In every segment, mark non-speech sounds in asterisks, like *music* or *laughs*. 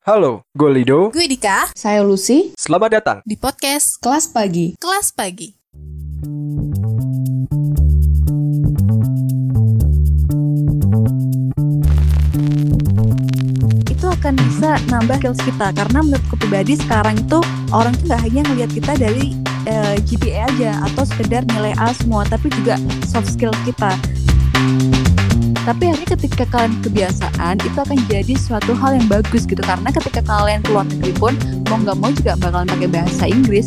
Halo, gue Lido. Gue Dika Saya Lucy, Selamat datang. di podcast kelas pagi. Kelas Pagi. itu akan bisa nambah skills kita karena menurutku pribadi sekarang itu orang tuh nggak hanya ngelihat kita dari eh, GPA aja atau sekedar nilai A semua tapi juga soft skill kita tapi akhirnya ketika kalian kebiasaan itu akan jadi suatu hal yang bagus gitu. Karena ketika kalian keluar negeri pun mau nggak mau juga bakalan pakai bahasa Inggris.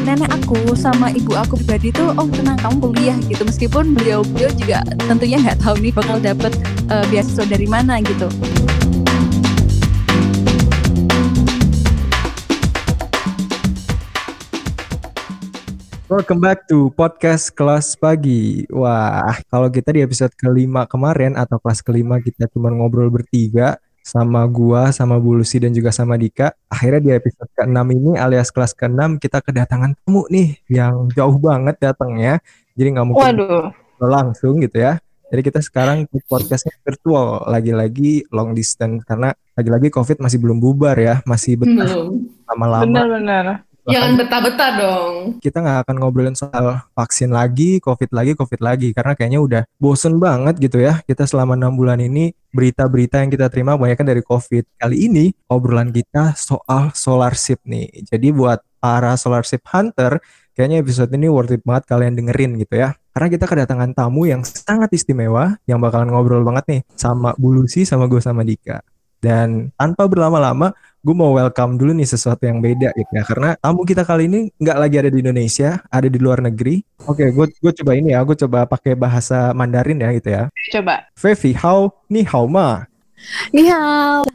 Nenek aku sama ibu aku pribadi tuh oh tenang kamu kuliah gitu. Meskipun beliau beliau juga tentunya nggak tahu nih bakal dapet eh, beasiswa dari mana gitu Welcome back to podcast kelas pagi. Wah, kalau kita di episode kelima kemarin atau kelas kelima kita cuma ngobrol bertiga sama gua, sama Bu Lucy dan juga sama Dika. Akhirnya di episode ke-6 ini alias kelas ke-6 kita kedatangan tamu nih yang jauh banget datangnya. Jadi nggak mungkin Waduh, langsung gitu ya. Jadi kita sekarang podcastnya virtual, lagi-lagi long distance karena lagi-lagi COVID masih belum bubar ya, masih betah belum. lama-lama. Benar-benar. Jangan betah-betah dong. kita nggak akan ngobrolin soal vaksin lagi, COVID lagi, COVID lagi, karena kayaknya udah bosen banget gitu ya. Kita selama enam bulan ini berita-berita yang kita terima banyak dari COVID. Kali ini obrolan kita soal solarship nih. Jadi buat para solarship hunter, kayaknya episode ini worth it banget kalian dengerin gitu ya. Karena kita kedatangan tamu yang sangat istimewa, yang bakalan ngobrol banget nih sama Bu Lucy, sama gue sama Dika. Dan tanpa berlama-lama, gue mau welcome dulu nih sesuatu yang beda gitu ya. Karena tamu kita kali ini nggak lagi ada di Indonesia, ada di luar negeri. Oke, gue gue coba ini ya, gue coba pakai bahasa Mandarin ya gitu ya. Coba. Fevi, how ni hao ma? Ni hao. *laughs*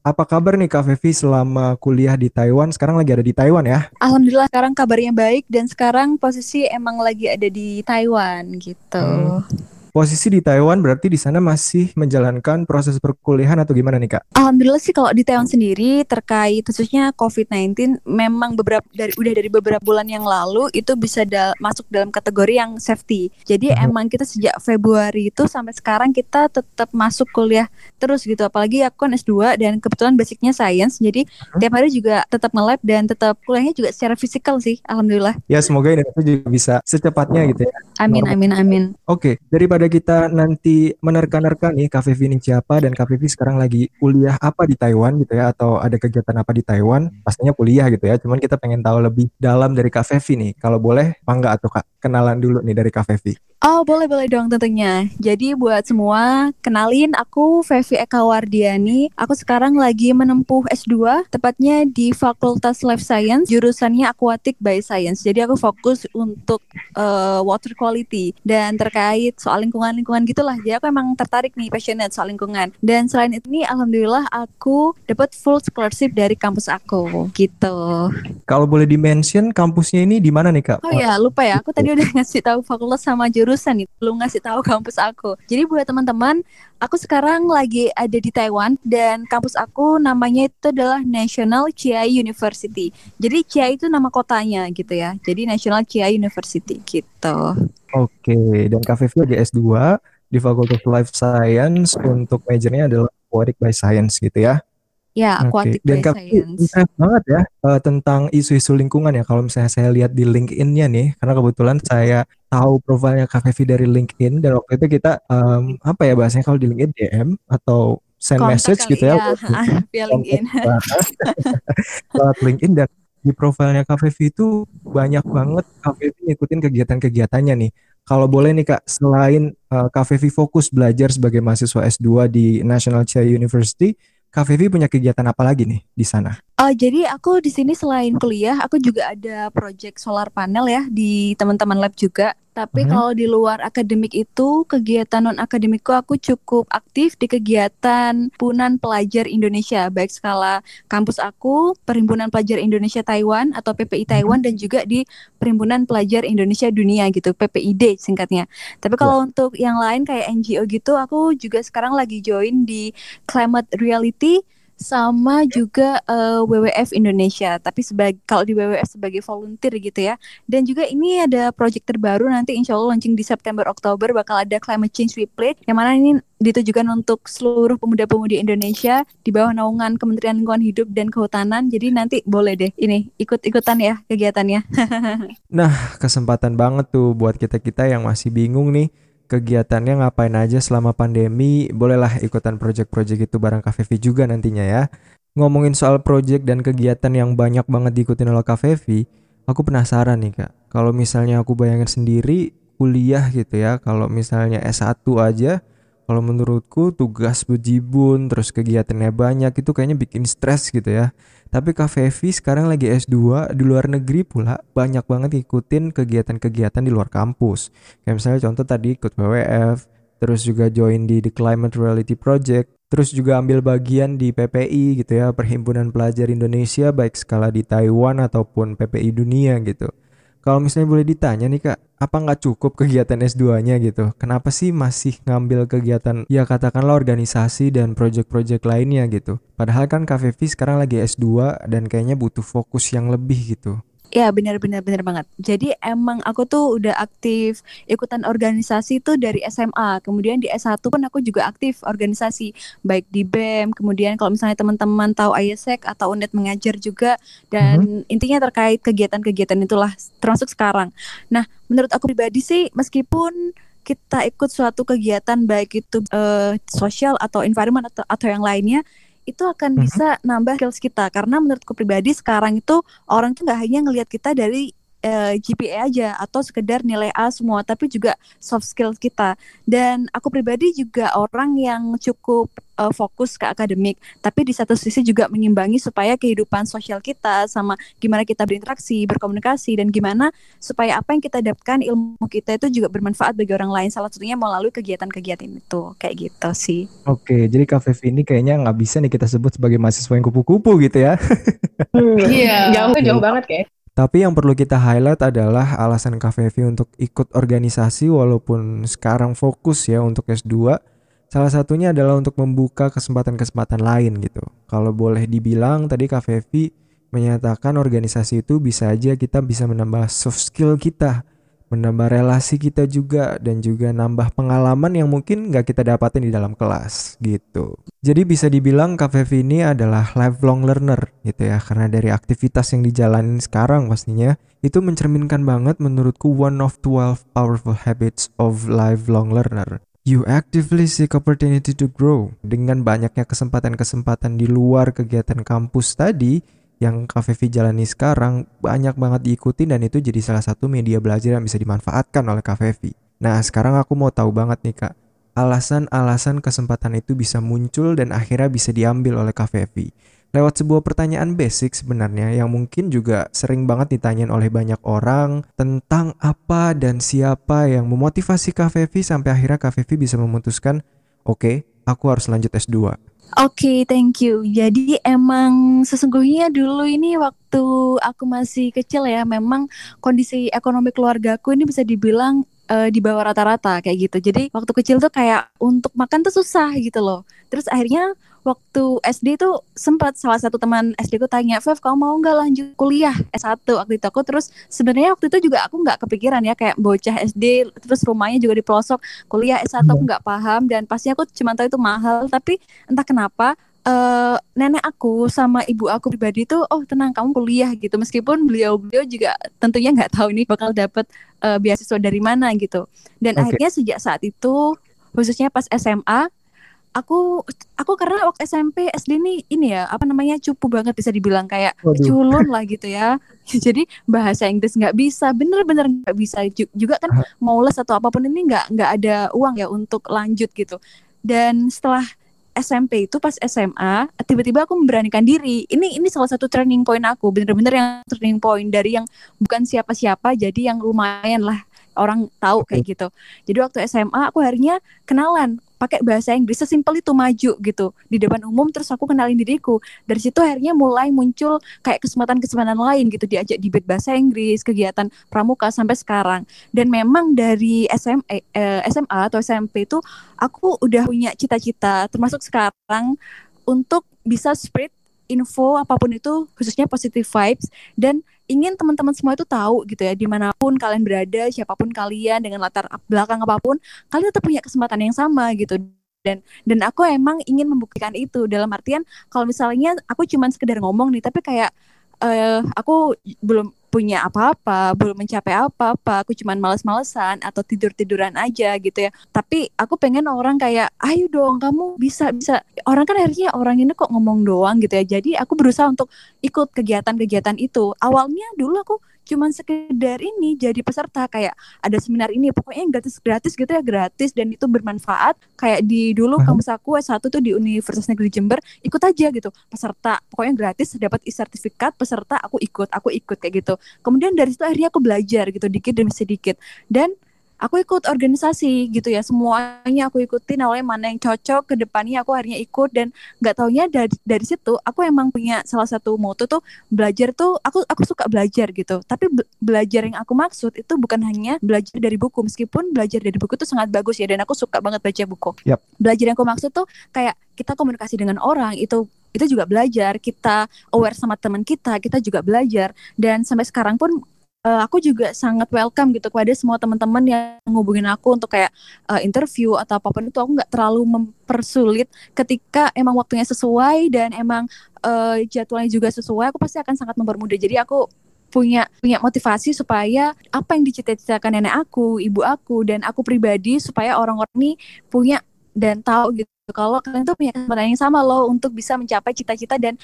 Apa kabar nih Kak Fevi selama kuliah di Taiwan? Sekarang lagi ada di Taiwan ya? Alhamdulillah sekarang kabarnya baik dan sekarang posisi emang lagi ada di Taiwan gitu. Hmm. Posisi di Taiwan berarti di sana masih menjalankan proses perkuliahan atau gimana nih Kak? Alhamdulillah sih kalau di Taiwan sendiri terkait khususnya COVID-19 memang beberapa dari udah dari beberapa bulan yang lalu itu bisa dal- masuk dalam kategori yang safety. Jadi Mhm. emang kita sejak Februari itu sampai sekarang kita tetap masuk kuliah terus gitu. Apalagi aku kan S2 dan kebetulan basicnya science. Jadi Mhm. tiap hari juga tetap nge-lab dan tetap kuliahnya juga secara fisikal sih. Alhamdulillah. Ya semoga Indonesia juga bisa secepatnya gitu ya. Amin amin amin. Oke, daripada kita nanti menerka-nerka nih Fevi ini siapa dan Fevi sekarang lagi kuliah apa di Taiwan gitu ya atau ada kegiatan apa di Taiwan, pastinya kuliah gitu ya. Cuman kita pengen tahu lebih dalam dari Fevi nih. Kalau boleh, apa enggak atau Kak kenalan dulu nih dari Fevi. Oh boleh boleh dong tentunya. Jadi buat semua kenalin aku Fevi Eka Wardiani. Aku sekarang lagi menempuh S2 tepatnya di Fakultas Life Science jurusannya Aquatic Bioscience. Jadi aku fokus untuk eh, water quality dan terkait soal lingkungan-lingkungan gitulah. Jadi aku emang tertarik nih passionate soal lingkungan. Dan selain itu nih alhamdulillah aku dapat full scholarship dari kampus aku gitu. Kalau boleh di-mention kampusnya ini di mana nih Kak? Oh ya, lupa ya. Aku tadi udah ngasih tahu fakultas sama jurusan nih, belum ngasih tahu kampus aku. Jadi buat teman-teman, aku sekarang lagi ada di Taiwan dan kampus aku namanya itu adalah National Chiai University. Jadi Chiai itu nama kotanya gitu ya. Jadi National Chiai University gitu. Oke, dan Kak Fevi lagi S2 di Fakultas Life Science untuk majornya adalah Aquatic by Science gitu ya. Ya, Aquatic dan Kak Fevi Bioscience. interest banget ya eh, tentang isu-isu lingkungan ya. Kalau misalnya saya lihat di LinkedIn-nya nih, karena kebetulan saya tahu profilnya Kak Fevi dari LinkedIn dan waktu itu kita em, apa ya bahasanya kalau di LinkedIn DM atau send Kontak message gitu ya. *laughs* Via LinkedIn. *laughs* lewat LinkedIn dan di profilnya Kak Fevi itu banyak banget Kak Fevi ngikutin kegiatan-kegiatannya nih. Kalau boleh nih Kak, selain eh, Kak Fevi fokus belajar sebagai mahasiswa S2 di National Chai University, Kak Fevi punya kegiatan apa lagi nih di sana? Oh, jadi aku di sini selain kuliah, aku juga ada project solar panel ya di teman-teman lab juga. Tapi Mhm. kalau di luar akademik itu, kegiatan non akademikku aku cukup aktif di kegiatan Punan Pelajar Indonesia, baik skala kampus aku, Perhimpunan Pelajar Indonesia Taiwan atau PPI Taiwan dan juga di Perhimpunan Pelajar Indonesia Dunia gitu, PPID singkatnya. Tapi kalau untuk yang lain kayak NGO gitu, aku juga sekarang lagi join di Climate Reality sama juga uh, WWF Indonesia. Tapi sebagai kalau di WWF sebagai volunteer gitu ya. Dan juga ini ada project terbaru nanti insya Allah launching di September Oktober bakal ada Climate Change Replay yang mana ini ditujukan untuk seluruh pemuda-pemudi Indonesia di bawah naungan Kementerian Lingkungan Hidup dan Kehutanan. Jadi nanti boleh deh ini ikut-ikutan ya kegiatannya. *laughs* nah, kesempatan banget tuh buat kita-kita yang masih bingung nih kegiatannya ngapain aja selama pandemi, bolehlah ikutan project-project itu bareng KVV juga nantinya ya. Ngomongin soal project dan kegiatan yang banyak banget diikutin oleh KVV, aku penasaran nih kak. Kalau misalnya aku bayangin sendiri kuliah gitu ya, kalau misalnya S1 aja, kalau menurutku tugas bejibun terus kegiatannya banyak itu kayaknya bikin stres gitu ya. Tapi Kak Fevi sekarang lagi S2 di luar negeri pula banyak banget ngikutin kegiatan-kegiatan di luar kampus. Kayak misalnya contoh tadi ikut WWF, terus juga join di The Climate Reality Project, terus juga ambil bagian di PPI gitu ya, Perhimpunan Pelajar Indonesia baik skala di Taiwan ataupun PPI dunia gitu. Kalau misalnya boleh ditanya nih kak, apa nggak cukup kegiatan S2-nya gitu? Kenapa sih masih ngambil kegiatan ya katakanlah organisasi dan project-project lainnya gitu? Padahal kan KVV sekarang lagi S2 dan kayaknya butuh fokus yang lebih gitu. Ya benar-benar benar banget. Jadi emang aku tuh udah aktif ikutan organisasi tuh dari SMA. Kemudian di S1 pun aku juga aktif organisasi baik di BEM, kemudian kalau misalnya teman-teman tahu ISEC atau UNED mengajar juga dan mm-hmm. intinya terkait kegiatan-kegiatan itulah termasuk sekarang. Nah, menurut aku pribadi sih meskipun kita ikut suatu kegiatan baik itu uh, sosial atau environment atau atau yang lainnya itu akan mm-hmm. bisa nambah skills kita karena menurutku pribadi sekarang itu orang tuh nggak hanya ngelihat kita dari uh, eh, GPA aja atau sekedar nilai A semua tapi juga soft skills kita. Dan aku pribadi juga orang yang cukup uh, fokus ke akademik tapi di satu sisi juga mengimbangi supaya kehidupan sosial kita sama gimana kita berinteraksi berkomunikasi dan gimana supaya apa yang kita dapatkan ilmu kita itu juga bermanfaat bagi orang lain. Salah satunya melalui kegiatan-kegiatan itu. Kayak gitu sih. Oke jadi Kak ini kayaknya nggak bisa nih kita sebut sebagai mahasiswa yang kupu-kupu gitu ya. Hmm, iya. Jauh jauh banget kayak tapi yang perlu kita highlight adalah alasan KVV untuk ikut organisasi walaupun sekarang fokus ya untuk S2. Salah satunya adalah untuk membuka kesempatan-kesempatan lain gitu. Kalau boleh dibilang tadi KVV menyatakan organisasi itu bisa aja kita bisa menambah soft skill kita menambah relasi kita juga dan juga nambah pengalaman yang mungkin nggak kita dapatin di dalam kelas gitu. Jadi bisa dibilang KVV ini adalah lifelong learner gitu ya karena dari aktivitas yang dijalanin sekarang pastinya itu mencerminkan banget menurutku one of 12 powerful habits of lifelong learner. You actively seek opportunity to grow. Dengan banyaknya kesempatan-kesempatan di luar kegiatan kampus tadi, yang KVV jalani sekarang banyak banget diikuti dan itu jadi salah satu media belajar yang bisa dimanfaatkan oleh KVV. Nah sekarang aku mau tahu banget nih kak, alasan-alasan kesempatan itu bisa muncul dan akhirnya bisa diambil oleh KVV. Lewat sebuah pertanyaan basic sebenarnya yang mungkin juga sering banget ditanyain oleh banyak orang tentang apa dan siapa yang memotivasi KVV sampai akhirnya KVV bisa memutuskan, oke, okay, aku harus lanjut S2. Oke, okay, thank you. Jadi emang sesungguhnya dulu ini waktu aku masih kecil ya, memang kondisi ekonomi keluargaku ini bisa dibilang uh, di bawah rata-rata kayak gitu. Jadi waktu kecil tuh kayak untuk makan tuh susah gitu loh. Terus akhirnya waktu SD tuh sempat salah satu teman SD ku tanya, "Fev, kamu mau nggak lanjut kuliah S1?" waktu itu aku terus sebenarnya waktu itu juga aku nggak kepikiran ya kayak bocah SD terus rumahnya juga di pelosok kuliah S1 aku nggak paham dan pasti aku cuma tahu itu mahal tapi entah kenapa uh, nenek aku sama ibu aku pribadi tuh oh tenang kamu kuliah gitu. Meskipun beliau beliau juga tentunya nggak tahu ini bakal dapat uh, eh, beasiswa dari mana gitu. Dan okay. akhirnya sejak saat itu khususnya pas SMA aku aku karena waktu SMP SD nih ini ya apa namanya cupu banget bisa dibilang kayak Waduh. culun lah gitu ya. *laughs* Jadi bahasa Inggris nggak bisa bener-bener nggak bisa. Juga kan mau les atau apa pun ini nggak nggak ada uang ya untuk lanjut gitu. Dan setelah SMP itu pas SMA tiba-tiba aku memberanikan diri. Ini ini salah satu turning point aku bener-bener yang turning point dari yang bukan siapa-siapa jadi yang lumayan lah orang tahu kayak gitu. Jadi waktu SMA aku akhirnya kenalan pakai bahasa Inggris sesimpel itu maju gitu di depan umum terus aku kenalin diriku. Dari situ akhirnya mulai muncul kayak kesempatan-kesempatan lain gitu diajak debate bahasa Inggris kegiatan pramuka sampai sekarang. Dan memang dari SMA eh, SMA atau SMP itu aku udah punya cita-cita termasuk sekarang untuk bisa spread info apa pun itu khususnya positive vibes dan ingin teman-teman semua itu tahu gitu ya di mana pun kalian berada siapa pun kalian dengan latar belakang apa pun kalian tetap punya kesempatan yang sama gitu. Dan dan aku emang ingin membuktikan itu. Dalam artian kalau misalnya aku cuma sekedar ngomong nih tapi kayak uh, aku belum punya apa-apa, belum mencapai apa-apa, aku cuman males-malesan atau tidur-tiduran aja gitu ya. Tapi aku pengen orang kayak, ayo dong kamu bisa bisa. Orang kan akhirnya orang ini kok ngomong doang gitu ya. Jadi aku berusaha untuk ikut kegiatan-kegiatan itu. Awalnya dulu aku cuman sekedar ini jadi peserta kayak ada seminar ini pokoknya gratis gratis gitu ya gratis dan itu bermanfaat. Kayak di dulu kampus aku S1 tuh di Universitas Negeri Jember ikut aja gitu peserta pokoknya gratis dapat sertifikat peserta aku ikut aku ikut kayak gitu. Kemudian dari situ akhirnya aku belajar gitu dikit demi sedikit. Dan aku ikut organisasi gitu ya semuanya aku ikutin awalnya mana yang cocok ke depannya aku akhirnya ikut dan nggak taunya dari dari situ aku emang punya salah satu moto tuh belajar tuh aku aku suka belajar gitu tapi be belajar yang aku maksud itu bukan hanya belajar dari buku meskipun belajar dari buku itu sangat bagus ya dan aku suka banget baca buku yep. belajar yang aku maksud tuh kayak kita komunikasi dengan orang itu itu juga belajar kita aware sama teman kita kita juga belajar dan sampai sekarang pun uh, aku juga sangat welcome gitu kepada semua teman-teman yang ngubungin aku untuk kayak uh, interview atau apa pun itu. Aku nggak terlalu mempersulit ketika emang waktunya sesuai dan emang uh, jadwalnya juga sesuai aku pasti akan sangat mempermudah. Jadi aku punya punya motivasi supaya apa yang dicita-citakan nenek aku, ibu aku dan aku pribadi supaya orang-orang ini punya dan tahu gitu. Kalau kalian tuh punya kesempatan yang sama loh untuk bisa mencapai cita-cita dan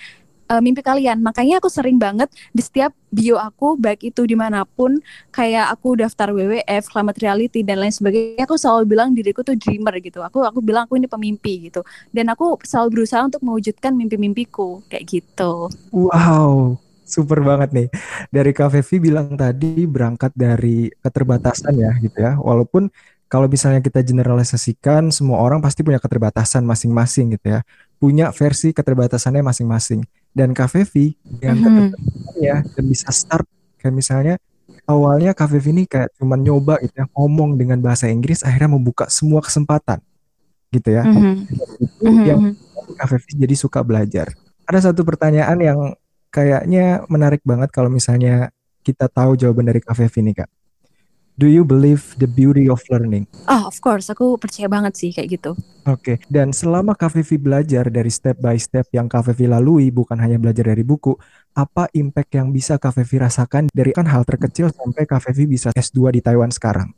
uh, mimpi kalian. Makanya aku sering banget di setiap bio aku, baik itu di mana pun, kayak aku daftar WWF, Climate Reality dan lain sebagainya, aku selalu bilang diriku tuh dreamer gitu. Aku aku bilang aku ini pemimpi gitu. Dan aku selalu berusaha untuk mewujudkan mimpi-mimpiku kayak gitu. Wow, super banget nih. Dari Kak Fevi bilang tadi berangkat dari keterbatasan ya gitu ya. Walaupun kalau misalnya kita generalisasikan semua orang pasti punya keterbatasan masing-masing gitu ya punya versi keterbatasannya masing-masing dan Kafevi yang mm-hmm. ya dan bisa start kayak misalnya awalnya Kafevi ini kayak cuma nyoba gitu ya ngomong dengan bahasa Inggris akhirnya membuka semua kesempatan gitu ya mm-hmm. itu mm-hmm. yang Kafevi jadi suka belajar ada satu pertanyaan yang kayaknya menarik banget kalau misalnya kita tahu jawaban dari Kafevi nih kak Do you believe the beauty of learning? Ah, oh, of course. Aku percaya banget sih kayak gitu. Oke. Okay. Dan selama Kak Vivi belajar dari step by step yang Kak Vivi lalui, bukan hanya belajar dari buku, apa impact yang bisa Kak Vivi rasakan dari kan hal terkecil sampai Kak Vivi bisa S2 di Taiwan sekarang?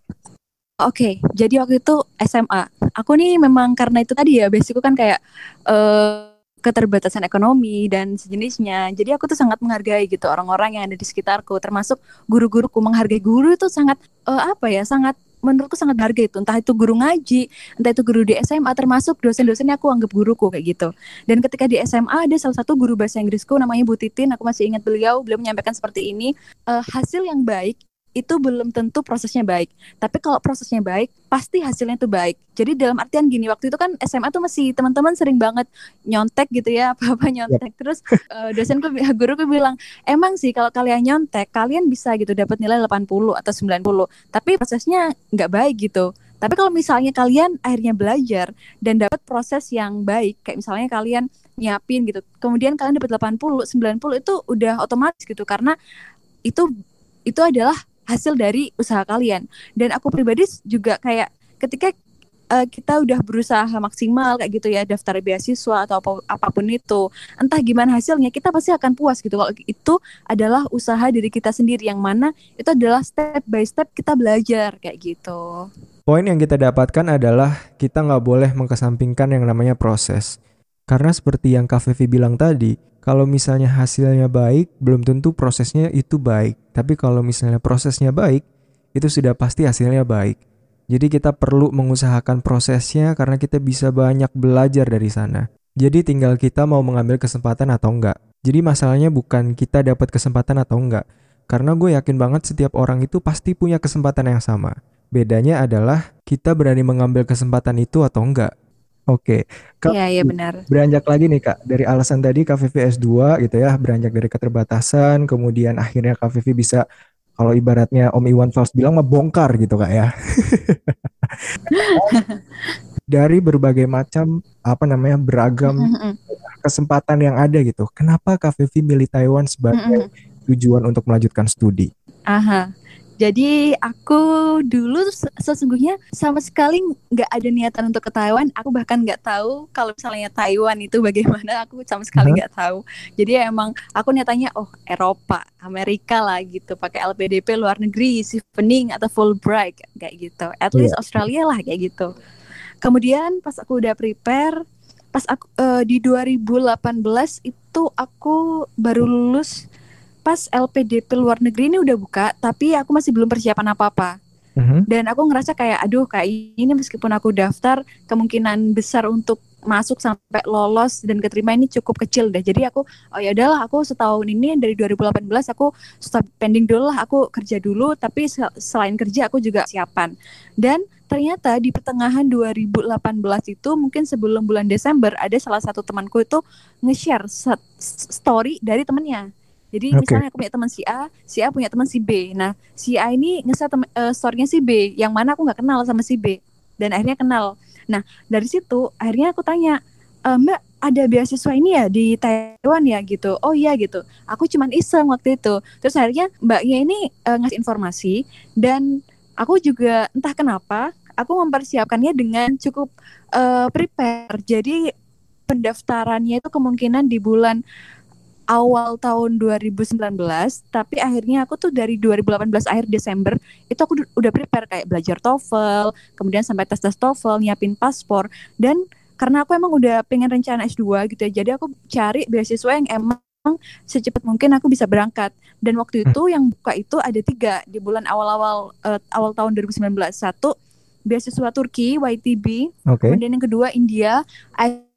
Oke, okay, jadi waktu itu SMA. Aku nih memang karena itu tadi ya, basicku kan kayak uh, keterbatasan ekonomi dan sejenisnya. Jadi aku tuh sangat menghargai gitu orang-orang yang ada di sekitarku, termasuk guru-guruku. Menghargai guru itu sangat uh, apa ya? Sangat menurutku sangat berharga itu. Entah itu guru ngaji, entah itu guru di SMA, termasuk dosen-dosennya aku anggap guruku kayak gitu. Dan ketika di SMA ada salah satu guru bahasa Inggrisku namanya Bu Titin. Aku masih ingat beliau. Beliau menyampaikan seperti ini. Uh, hasil yang baik itu belum tentu prosesnya baik. Tapi kalau prosesnya baik, pasti hasilnya itu baik. Jadi dalam artian gini, waktu itu kan SMA tuh masih teman-teman sering banget nyontek gitu ya, *laughs* apa-apa nyontek. Terus uh, dosenku guruku bilang, "Emang sih kalau kalian nyontek, kalian bisa gitu dapat nilai 80 atau 90. Tapi prosesnya nggak baik gitu." Tapi kalau misalnya kalian akhirnya belajar dan dapat proses yang baik, kayak misalnya kalian nyiapin gitu, kemudian kalian dapat 80, 90 itu udah otomatis gitu karena itu itu adalah hasil dari usaha kalian. Dan aku pribadi juga kayak ketika uh, kita udah berusaha maksimal kayak gitu ya daftar beasiswa atau apa, apa pun itu entah gimana hasilnya kita pasti akan puas gitu. Kalau itu adalah usaha diri kita sendiri yang mana itu adalah step by step kita belajar kayak gitu. Poin yang kita dapatkan adalah kita nggak boleh mengkesampingkan yang namanya proses. Karena seperti yang Kak Fevi bilang tadi kalau misalnya hasilnya baik, belum tentu prosesnya itu baik. Tapi kalau misalnya prosesnya baik, itu sudah pasti hasilnya baik. Jadi kita perlu mengusahakan prosesnya karena kita bisa banyak belajar dari sana. Jadi tinggal kita mau mengambil kesempatan atau enggak. Jadi masalahnya bukan kita dapat kesempatan atau enggak. Karena gue yakin banget setiap orang itu pasti punya kesempatan yang sama. Bedanya adalah kita berani mengambil kesempatan itu atau enggak. Oke, Kak. Iya, iya benar. Beranjak lagi nih Kak, dari alasan tadi Vivi S2 gitu ya, beranjak dari keterbatasan, kemudian akhirnya Vivi bisa kalau ibaratnya Om Iwan Fals bilang mah bongkar gitu Kak ya. *laughs* dari berbagai macam apa namanya beragam kesempatan yang ada gitu. Kenapa Fevi milih Taiwan sebagai tujuan untuk melanjutkan studi? Aha. Jadi aku dulu se- sesungguhnya sama sekali nggak ada niatan untuk ke Taiwan. Aku bahkan nggak tahu kalau misalnya Taiwan itu bagaimana. Aku sama sekali nggak tahu. Jadi emang aku niatannya oh Eropa, Amerika lah gitu. Pakai LPDP luar negeri, Chevening atau Fulbright kayak gitu. At least Australia lah kayak gitu. Kemudian pas aku udah prepare, pas aku eh, di 2018 itu aku baru lulus pas LPDP luar negeri ini udah buka, tapi aku masih belum persiapan apa-apa. Mhm. Dan aku ngerasa kayak, aduh kayak ini meskipun aku daftar, kemungkinan besar untuk masuk sampai lolos dan keterima ini cukup kecil deh. Jadi aku, oh ya udahlah, aku setahun ini dari 2018 aku stop pending dulu lah, aku kerja dulu. Tapi sel- selain kerja aku juga siapan. Dan ternyata di pertengahan 2018 itu mungkin sebelum bulan Desember ada salah satu temanku itu nge-share story dari temennya. Jadi Oke. misalnya aku punya teman si A, si A punya teman si B. Nah, si A ini nge-share tem- eh, story-nya si B, yang mana aku nggak kenal sama si B. Dan akhirnya kenal. Nah, dari situ akhirnya aku tanya, "E, Mbak, ada beasiswa ini ya di Taiwan ya gitu. Oh iya gitu. Aku cuman iseng waktu itu. Terus akhirnya Mbaknya ini eh, ngasih informasi dan aku juga entah kenapa aku mempersiapkannya dengan cukup eh, prepare. Jadi pendaftarannya itu kemungkinan di bulan awal tahun 2019 tapi akhirnya aku tuh dari 2018 akhir Desember itu aku udah prepare kayak belajar TOEFL kemudian sampai tes tes TOEFL nyiapin paspor dan karena aku emang udah pengen rencana S2 gitu ya jadi aku cari beasiswa yang emang secepat mungkin aku bisa berangkat. Dan waktu itu yang buka itu ada tiga di bulan awal-awal eh, awal tahun 2019 satu beasiswa Turki YTB Oke. Kemudian yang kedua India,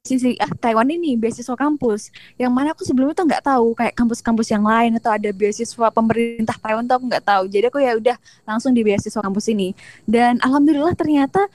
ICC, ah, Taiwan ini beasiswa kampus. Yang mana aku sebelumnya tuh nggak tahu kayak kampus-kampus yang lain atau ada beasiswa pemerintah Taiwan tuh aku nggak tahu. Jadi aku ya udah langsung di beasiswa kampus ini. Dan alhamdulillah ternyata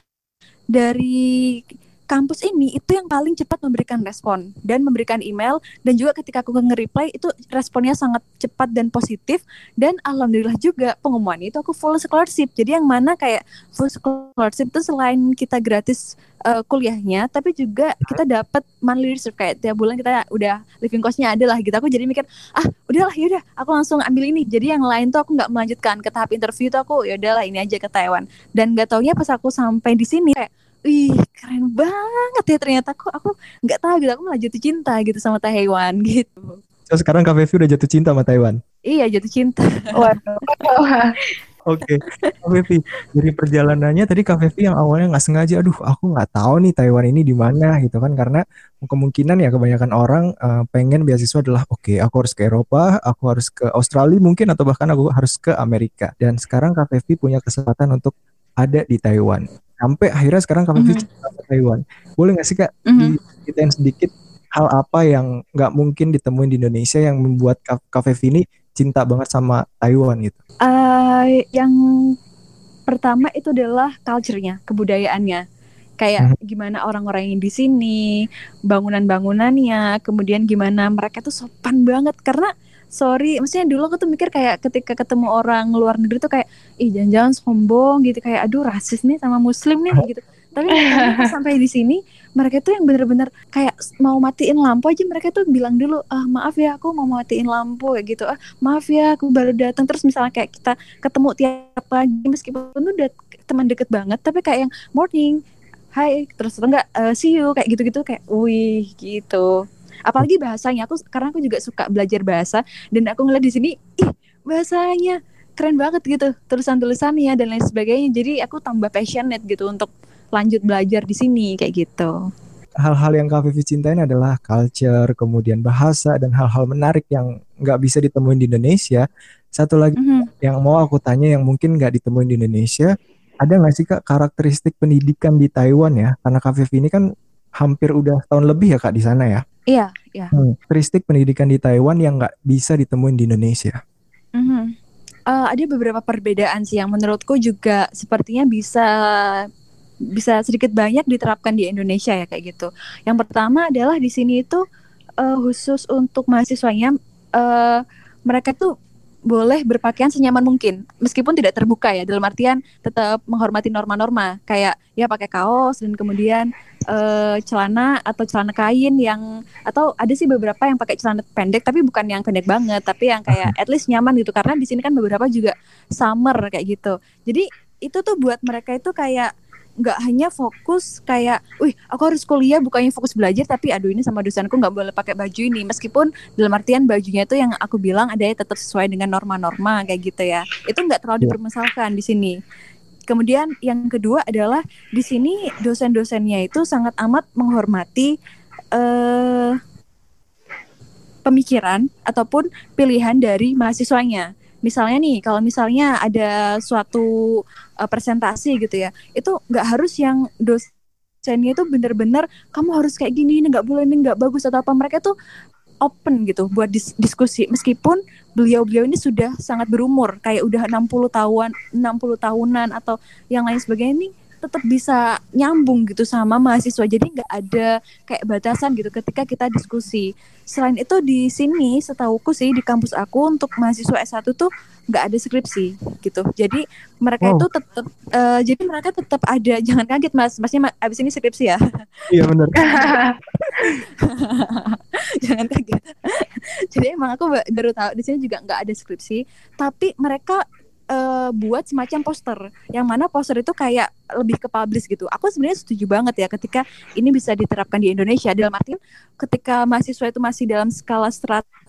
dari kampus ini itu yang paling cepat memberikan respon dan memberikan email. Dan juga ketika aku nge-reply itu responnya sangat cepat dan positif. Dan alhamdulillah juga pengumuman itu aku full scholarship. Jadi yang mana kayak full scholarship itu selain kita gratis eh, kuliahnya tapi juga kita dapat monthly reserve. Kayak tiap bulan kita udah living costnya ada lah gitu. Aku jadi mikir ah udahlah yaudah aku langsung ambil ini. Jadi yang lain tuh aku nggak melanjutkan. Ke tahap interview tuh aku ya udahlah ini aja ke Taiwan. Dan nggak taunya pas aku sampai di sini kayak Wih keren banget ya ternyata kok aku nggak tahu gitu aku malah jatuh cinta gitu sama Taiwan *laughs* gitu. So, sekarang Kak Fevi udah jatuh cinta sama Taiwan. Iya jatuh cinta. Waduh. Oke, Kak Fevi, dari perjalanannya tadi Kak Fevi yang awalnya nggak sengaja, aduh aku nggak tahu nih Taiwan ini di mana gitu kan, karena kemungkinan ya kebanyakan orang eh, pengen beasiswa adalah oke aku harus ke Eropa, aku harus ke Australia mungkin atau bahkan aku harus ke Amerika. Dan sekarang Kak Fevi punya kesempatan untuk ada di Taiwan. Sampai akhirnya sekarang Fevi Mhm. cinta sama Taiwan. Boleh nggak sih Kak Mhm. diceritain sedikit hal apa yang nggak mungkin ditemuin di Indonesia yang membuat Kak Kak Fevi ini cinta banget sama Taiwan gitu? Eh, yang pertama itu adalah culture-nya, kebudayaannya. Kayak gimana orang-orang yang di sini, bangunan-bangunannya, kemudian gimana mereka tuh sopan banget karena sorry, maksudnya dulu aku tuh mikir kayak ketika ketemu orang luar negeri tuh kayak ih jangan-jangan sombong gitu. Kayak aduh rasis nih sama muslim nih gitu. Tapi sampai di sini mereka tuh yang bener-bener kayak mau matiin lampu aja mereka tuh bilang dulu ah maaf ya aku mau matiin lampu kayak gitu. Ah maaf ya aku baru datang. Terus misalnya kayak kita ketemu tiap pagi meskipun tuh udah teman deket banget tapi kayak yang morning hai terus enggak eh, see you kayak gitu-gitu kayak wih gitu apalagi bahasanya aku karena aku juga suka belajar bahasa dan aku ngeliat di sini ih bahasanya keren banget gitu tulisan-tulisannya dan lain sebagainya jadi aku tambah passionate gitu untuk lanjut belajar di sini kayak gitu hal-hal yang Kak Vivi cintain adalah culture, kemudian bahasa, dan hal-hal menarik yang nggak bisa ditemuin di Indonesia. Satu lagi Mhm. yang mau aku tanya yang mungkin nggak ditemuin di Indonesia, ada nggak sih Kak karakteristik pendidikan di Taiwan ya? Karena Kak Vivi ini kan hampir udah tahun lebih ya Kak di sana ya. Iya iya Hmm, Karakteristik pendidikan di Taiwan yang nggak bisa ditemuin di Indonesia. Mhm. Eh, ada beberapa perbedaan sih yang menurutku juga sepertinya bisa bisa sedikit banyak diterapkan di Indonesia ya kayak gitu. Yang pertama adalah di sini itu eh, khusus untuk mahasiswanya eh, mereka tuh boleh berpakaian senyaman mungkin meskipun tidak terbuka ya dalam artian tetap menghormati norma-norma kayak ya pakai kaos dan kemudian uh, celana atau celana kain yang atau ada sih beberapa yang pakai celana pendek tapi bukan yang pendek banget tapi yang kayak at least nyaman gitu karena di sini kan beberapa juga summer kayak gitu. Jadi itu tuh buat mereka itu kayak nggak hanya fokus kayak, wih aku harus kuliah bukannya fokus belajar tapi aduh ini sama dosenku nggak boleh pakai baju ini meskipun dalam artian bajunya itu yang aku bilang ada tetap sesuai dengan norma-norma kayak gitu ya itu nggak terlalu iya. dipermasalahkan di sini. Kemudian yang kedua adalah di sini dosen-dosennya itu sangat amat menghormati uh, pemikiran ataupun pilihan dari mahasiswanya misalnya nih kalau misalnya ada suatu uh, presentasi gitu ya itu nggak harus yang dosennya itu bener-bener kamu harus kayak gini ini nggak boleh ini nggak bagus atau apa mereka tuh open gitu buat dis diskusi. Meskipun beliau-beliau ini sudah sangat berumur kayak udah 60 tahun 60 tahunan atau yang lain sebagainya ini tetap bisa nyambung gitu sama mahasiswa. Jadi nggak ada kayak batasan gitu ketika kita diskusi. Selain itu di sini setauku sih di kampus aku untuk mahasiswa S1 tuh nggak ada skripsi gitu. Jadi mereka oh. itu tetap uh, jadi mereka tetap ada. *laughs* Jangan kaget mas. Masnya ma abis ini skripsi ya? *laughs* Iya benar *laughs* jangan kaget. Jadi emang aku baru tahu di sini juga nggak ada skripsi. Tapi mereka uh, buat semacam poster yang mana poster itu kayak lebih ke publish gitu. Aku sebenarnya setuju banget ya ketika ini bisa diterapkan di Indonesia dalam artian ketika mahasiswa itu masih dalam skala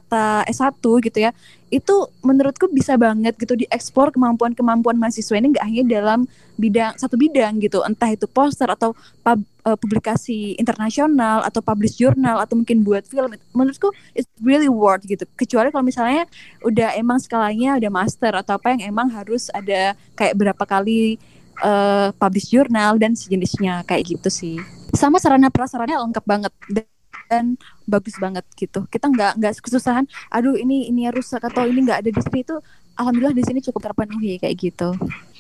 strata S1 gitu ya. Itu menurutku bisa banget gitu dieksplor kemampuan-kemampuan mahasiswa ini nggak hanya dalam bidang satu bidang gitu, entah itu poster atau pub, uh, publikasi internasional atau publish jurnal atau mungkin buat film. Menurutku it's really worth gitu. Kecuali kalau misalnya udah emang skalanya udah master atau apa yang emang harus ada kayak berapa kali uh, publish jurnal dan sejenisnya kayak gitu sih. Sama sarana prasaranya lengkap banget dan bagus banget gitu. Kita nggak nggak kesusahan. Aduh ini ini rusak atau ini nggak ada di sini itu. Alhamdulillah di sini cukup terpenuhi kayak gitu.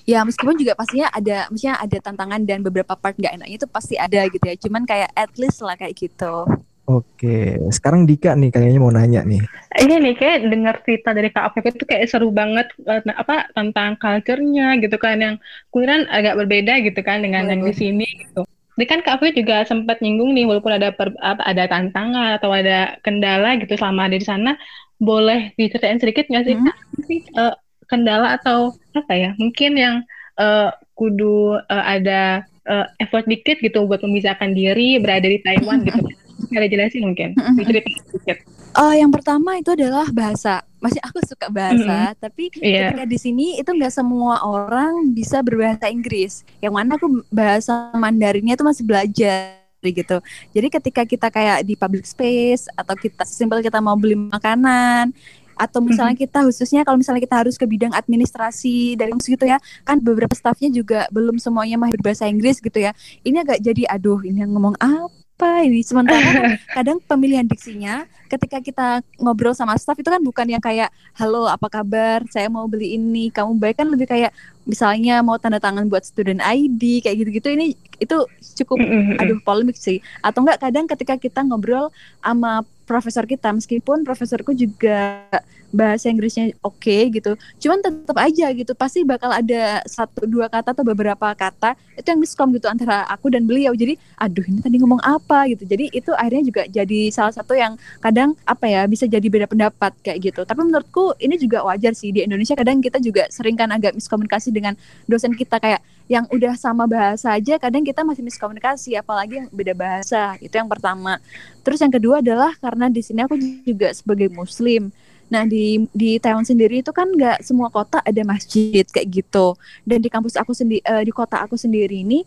Ya meskipun juga pastinya ada, maksudnya ada tantangan dan beberapa part nggak enaknya itu pasti ada gitu ya. Cuman kayak at least lah kayak gitu. Oke, sekarang Dika nih kayaknya mau nanya nih. Ini nih kayak dengar cerita dari Kak Afif itu kayak seru banget eh, apa tentang culture-nya gitu kan yang kemudian agak berbeda gitu kan dengan yang di sini gitu. Ini kan Kak Afif juga sempat nyinggung nih walaupun ada per, ada tantangan atau ada kendala gitu selama ada di sana, boleh diceritain sedikit nggak sih hmm. uh, kendala atau apa ya? Mungkin yang uh, kudu uh, ada uh, effort dikit gitu buat memisahkan diri berada di Taiwan gitu ada jelasin mungkin diceritain sedikit Uh, yang pertama itu adalah bahasa. Masih aku suka bahasa, mm-hmm. tapi yeah. ketika di sini itu nggak semua orang bisa berbahasa Inggris. Yang mana aku bahasa Mandarinnya itu masih belajar gitu. Jadi ketika kita kayak di public space atau kita simpel kita mau beli makanan atau misalnya mm-hmm. kita khususnya kalau misalnya kita harus ke bidang administrasi dari gitu ya kan beberapa staffnya juga belum semuanya mahir bahasa Inggris gitu ya ini agak jadi aduh ini yang ngomong apa apa ini? Sementara *laughs* kadang pemilihan diksinya ketika kita ngobrol sama staff itu kan bukan yang kayak halo apa kabar? Saya mau beli ini kamu baik kan lebih kayak misalnya mau tanda tangan buat student ID kayak gitu-gitu. Ini itu cukup aduh polemik sih. Atau enggak kadang ketika kita ngobrol sama profesor kita meskipun profesorku juga bahasa Inggrisnya oke okay, gitu. Cuman tetap aja gitu pasti bakal ada satu dua kata atau beberapa kata itu yang miskom gitu antara aku dan beliau. Jadi aduh ini tadi ngomong apa? gitu. Jadi itu akhirnya juga jadi salah satu yang kadang apa ya bisa jadi beda pendapat kayak gitu. Tapi menurutku ini juga wajar sih di Indonesia kadang kita juga sering kan agak miskomunikasi dengan dosen kita. Kayak yang udah sama bahasa aja kadang kita masih miskomunikasi apalagi yang beda bahasa. Itu yang pertama. Terus yang kedua adalah karena di sini aku juga sebagai muslim Nah di di Taiwan sendiri itu kan nggak semua kota ada masjid kayak gitu. Dan di kampus aku sendiri uh, di kota aku sendiri ini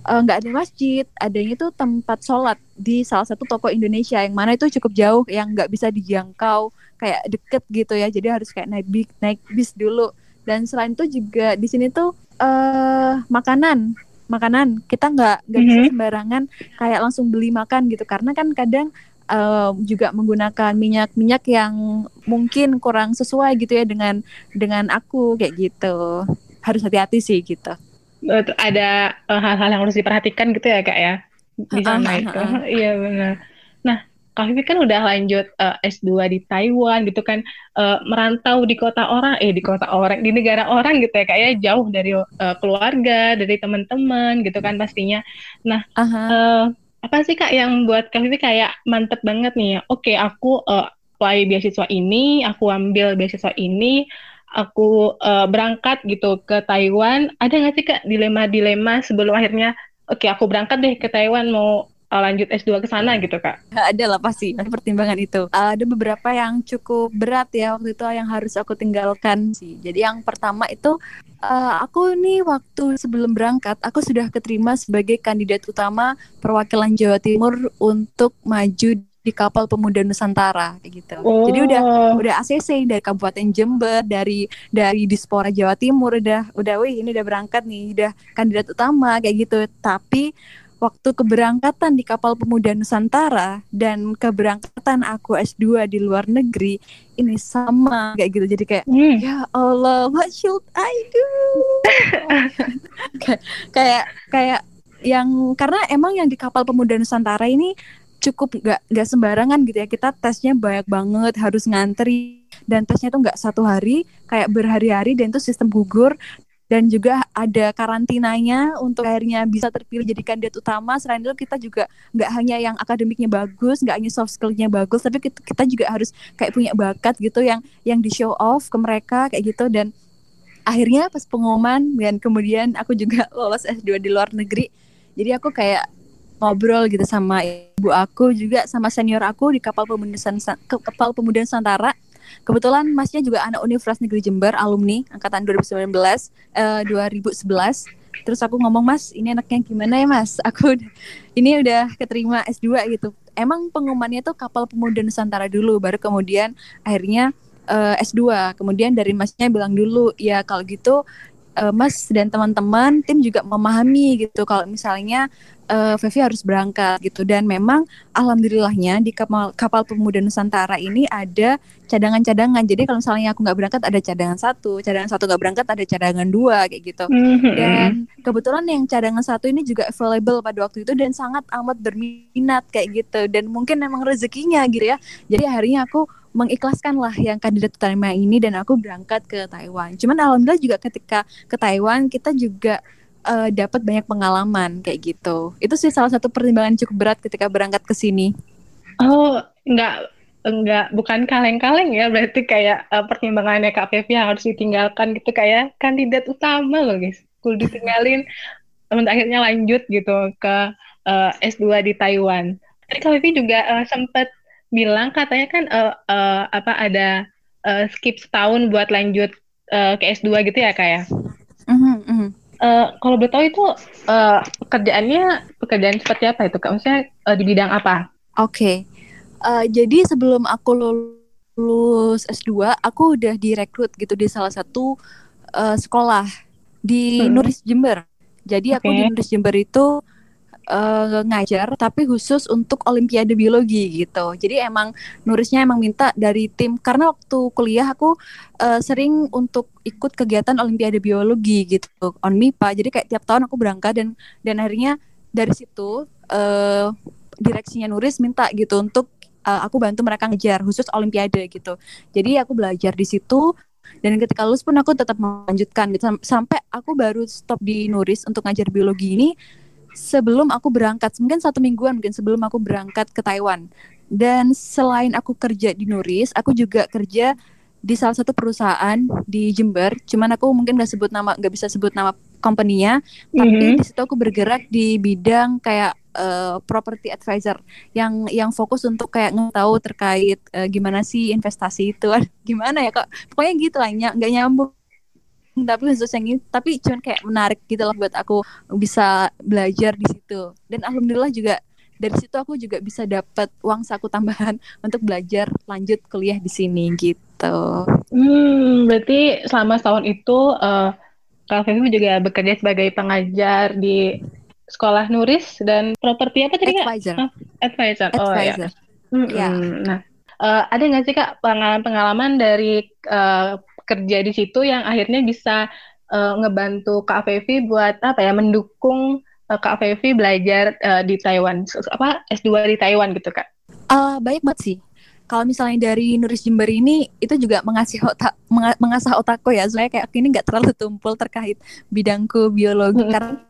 eh, nggak uh, ada masjid, adanya itu tempat sholat di salah satu toko Indonesia yang mana itu cukup jauh, yang nggak bisa dijangkau, kayak deket gitu ya. Jadi harus kayak naik bis, naik bis dulu. Dan selain itu juga di sini tuh uh, makanan makanan kita nggak nggak mm -hmm. bisa mm-hmm. sembarangan kayak langsung beli makan gitu karena kan kadang uh, juga menggunakan minyak-minyak yang mungkin kurang sesuai gitu ya dengan dengan aku kayak gitu. Harus hati-hati sih gitu. Ada hal-hal uh, yang harus diperhatikan gitu ya kak ya di sana itu. *laughs* Iya benar. Nah Kak Vivi kan udah lanjut uh, eh, S2 di Taiwan gitu kan uh, merantau di kota orang eh di kota orang di negara orang gitu ya kayak ya, jauh dari uh, keluarga dari teman-teman gitu kan pastinya nah uh -huh. uh, apa sih kak yang buat Kak Vivi kayak mantep banget nih oke okay, aku uh, apply beasiswa ini aku ambil beasiswa ini aku uh, berangkat gitu ke Taiwan. Ada nggak sih kak dilema-dilema sebelum akhirnya oke okay, aku berangkat deh ke Taiwan mau uh, lanjut S2 ke sana gitu kak? Ada lah pasti ada pertimbangan itu. Uh, ada beberapa yang cukup berat ya waktu itu yang harus aku tinggalkan sih. Jadi yang pertama itu uh, aku nih waktu sebelum berangkat aku sudah keterima sebagai kandidat utama perwakilan Jawa Timur untuk maju di kapal pemuda Nusantara kayak gitu. Oh. Jadi udah udah ACC dari Kabupaten Jember, dari dari Dispora Jawa Timur udah udah wih ini udah berangkat nih, udah kandidat utama kayak gitu. Tapi waktu keberangkatan di kapal pemuda Nusantara dan keberangkatan aku S2 di luar negeri ini sama kayak gitu. Jadi kayak hmm. ya Allah what should I do? *laughs* Kayak kayak yang karena emang yang di kapal pemuda Nusantara ini cukup nggak nggak sembarangan gitu ya. Kita tesnya banyak banget harus ngantri dan tesnya tuh nggak satu hari kayak berhari-hari dan itu sistem gugur dan juga ada karantinanya untuk akhirnya bisa terpilih jadi kandidat utama. Selain itu kita juga nggak hanya yang akademiknya bagus, nggak hanya soft skillnya bagus, tapi kita, juga harus kayak punya bakat gitu yang yang di show off ke mereka kayak gitu dan akhirnya pas pengumuman dan kemudian aku juga *laughs* lolos S2 di luar negeri. Jadi aku kayak ngobrol gitu sama ibu aku juga sama senior aku di kapal pemuda kapal pemuda Nusantara Kebetulan masnya juga anak Universitas Negeri Jember, alumni angkatan 2019, uh, 2011. Terus aku ngomong, "Mas, ini anaknya gimana ya, Mas?" *laughs* Aku ini udah keterima S2 gitu. Emang pengumumannya tuh kapal pemuda Nusantara dulu, baru kemudian akhirnya eh, S2. Kemudian dari masnya bilang dulu, "Ya kalau gitu uh, Mas dan teman-teman tim juga memahami gitu kalau misalnya uh, Fevi harus berangkat gitu. Dan memang alhamdulillahnya di kapal kapal pemuda Nusantara ini ada cadangan-cadangan. Jadi kalau misalnya aku nggak berangkat ada cadangan satu. Cadangan satu nggak berangkat ada cadangan dua kayak gitu. Mm-hmm. dan kebetulan yang cadangan satu ini juga available pada waktu itu dan sangat amat berminat kayak gitu. Dan mungkin memang rezekinya gitu ya. Jadi akhirnya aku mengikhlaskan lah yang kandidat utama ini dan aku berangkat ke Taiwan. Cuman alhamdulillah juga ketika ke Taiwan kita juga uh, dapat banyak pengalaman kayak gitu. Itu sih salah satu pertimbangan cukup berat ketika berangkat ke sini. Oh, enggak enggak bukan kaleng-kaleng ya berarti kayak uh, pertimbangannya Kak Pevi yang harus ditinggalkan gitu kayak kandidat utama loh guys. Kudu ditinggalin akhirnya lanjut gitu ke uh, eh, S2 di Taiwan. Tadi Kak Pevi juga uh, sempat bilang katanya kan uh, uh, apa ada uh, skip setahun buat lanjut uh, ke S2 gitu ya Kak ya? Mm -hmm, Uh, kalau boleh tahu itu uh, pekerjaannya pekerjaan seperti apa itu kak? Maksudnya uh, di bidang apa? Oke, okay. uh, jadi sebelum aku lulus S2, aku udah direkrut gitu di salah satu uh, sekolah di hmm. Nuris Jember. Jadi aku di Nuris Jember itu uh, ngajar tapi khusus untuk olimpiade biologi gitu. Jadi emang nurisnya emang minta dari tim karena waktu kuliah aku uh, sering untuk ikut kegiatan olimpiade biologi gitu on MIPA. Jadi kayak tiap tahun aku berangkat dan dan akhirnya dari situ uh, direksinya Nuris minta gitu untuk uh, aku bantu mereka ngajar khusus olimpiade gitu. Jadi aku belajar di situ dan ketika lulus pun aku tetap melanjutkan gitu sampai aku baru stop di Nuris untuk ngajar biologi ini sebelum aku berangkat mungkin satu mingguan mungkin sebelum aku berangkat ke Taiwan. Dan selain aku kerja di Nuris aku juga kerja di salah satu perusahaan di Jember. Cuman aku mungkin nggak sebut nama nggak bisa sebut nama company-nya. Tapi mm-hmm. di situ aku bergerak di bidang kayak uh, property advisor yang yang fokus untuk kayak tahu terkait uh, gimana sih investasi itu. *laughs* Gimana ya kok pokoknya gitu lah nggak nyambung tapi khusus yang ini tapi cuman kayak menarik gitu loh buat aku bisa belajar di situ dan alhamdulillah juga dari situ aku juga bisa dapat uang saku tambahan *laughs* untuk belajar lanjut kuliah di sini gitu. Hmm, berarti selama setahun itu uh, Kak juga bekerja sebagai pengajar di sekolah Nuris dan properti apa tadi Advisor. Kak? Advisor. Oh ya. Hmm, ya. Nah, uh, ada nggak sih Kak pengalaman-pengalaman dari uh, kerja di situ yang akhirnya bisa uh, ngebantu Kak Fevi buat apa ya mendukung uh, Kak Fevi belajar uh, di Taiwan apa S2 di Taiwan gitu Kak. Uh, baik banget sih. Kalau misalnya dari Nuris Jember ini itu juga mengasih otak mengasah otakku ya. Soalnya kayak ini nggak terlalu tumpul terkait bidangku biologi hmm. karena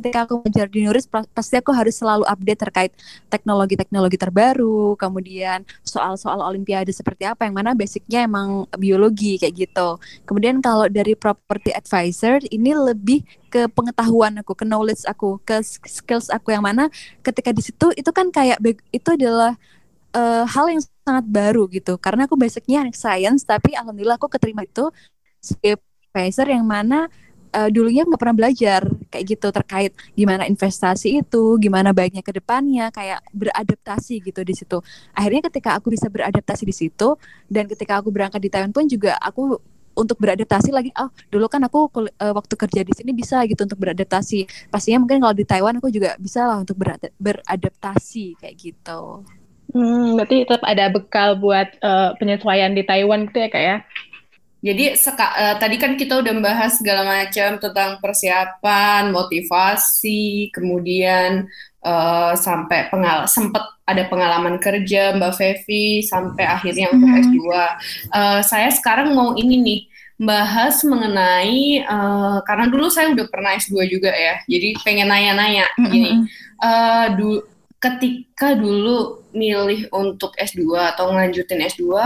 ketika aku belajar di Nuris pasti aku harus selalu update terkait teknologi-teknologi terbaru, kemudian soal-soal olimpiade seperti apa yang mana basicnya emang biologi kayak gitu. Kemudian kalau dari property advisor ini lebih ke pengetahuan aku, ke knowledge aku, ke skills aku yang mana ketika di situ itu kan kayak itu adalah uh, hal yang sangat baru gitu. Karena aku basicnya anak science tapi alhamdulillah aku keterima itu sebagai advisor yang mana uh, dulunya nggak pernah belajar kayak gitu terkait gimana investasi itu, gimana baiknya ke depannya, kayak beradaptasi gitu di situ. Akhirnya ketika aku bisa beradaptasi di situ dan ketika aku berangkat di Taiwan pun juga aku untuk beradaptasi lagi oh dulu kan aku uh, waktu kerja di sini bisa gitu untuk beradaptasi. Pastinya mungkin kalau di Taiwan aku juga bisa lah untuk beradaptasi kayak gitu. Hmm, berarti tetap ada bekal buat uh, penyesuaian di Taiwan gitu ya kak ya jadi seka, uh, tadi kan kita udah membahas segala macam tentang persiapan, motivasi, kemudian uh, sampai pengal sempat ada pengalaman kerja Mbak Fevi sampai akhirnya untuk mm-hmm. S2. Uh, saya sekarang mau ini nih bahas mengenai uh, karena dulu saya udah pernah S2 juga ya. Jadi pengen nanya-nanya mm-hmm. gini. Uh, du ketika dulu milih untuk S2 atau ngelanjutin S2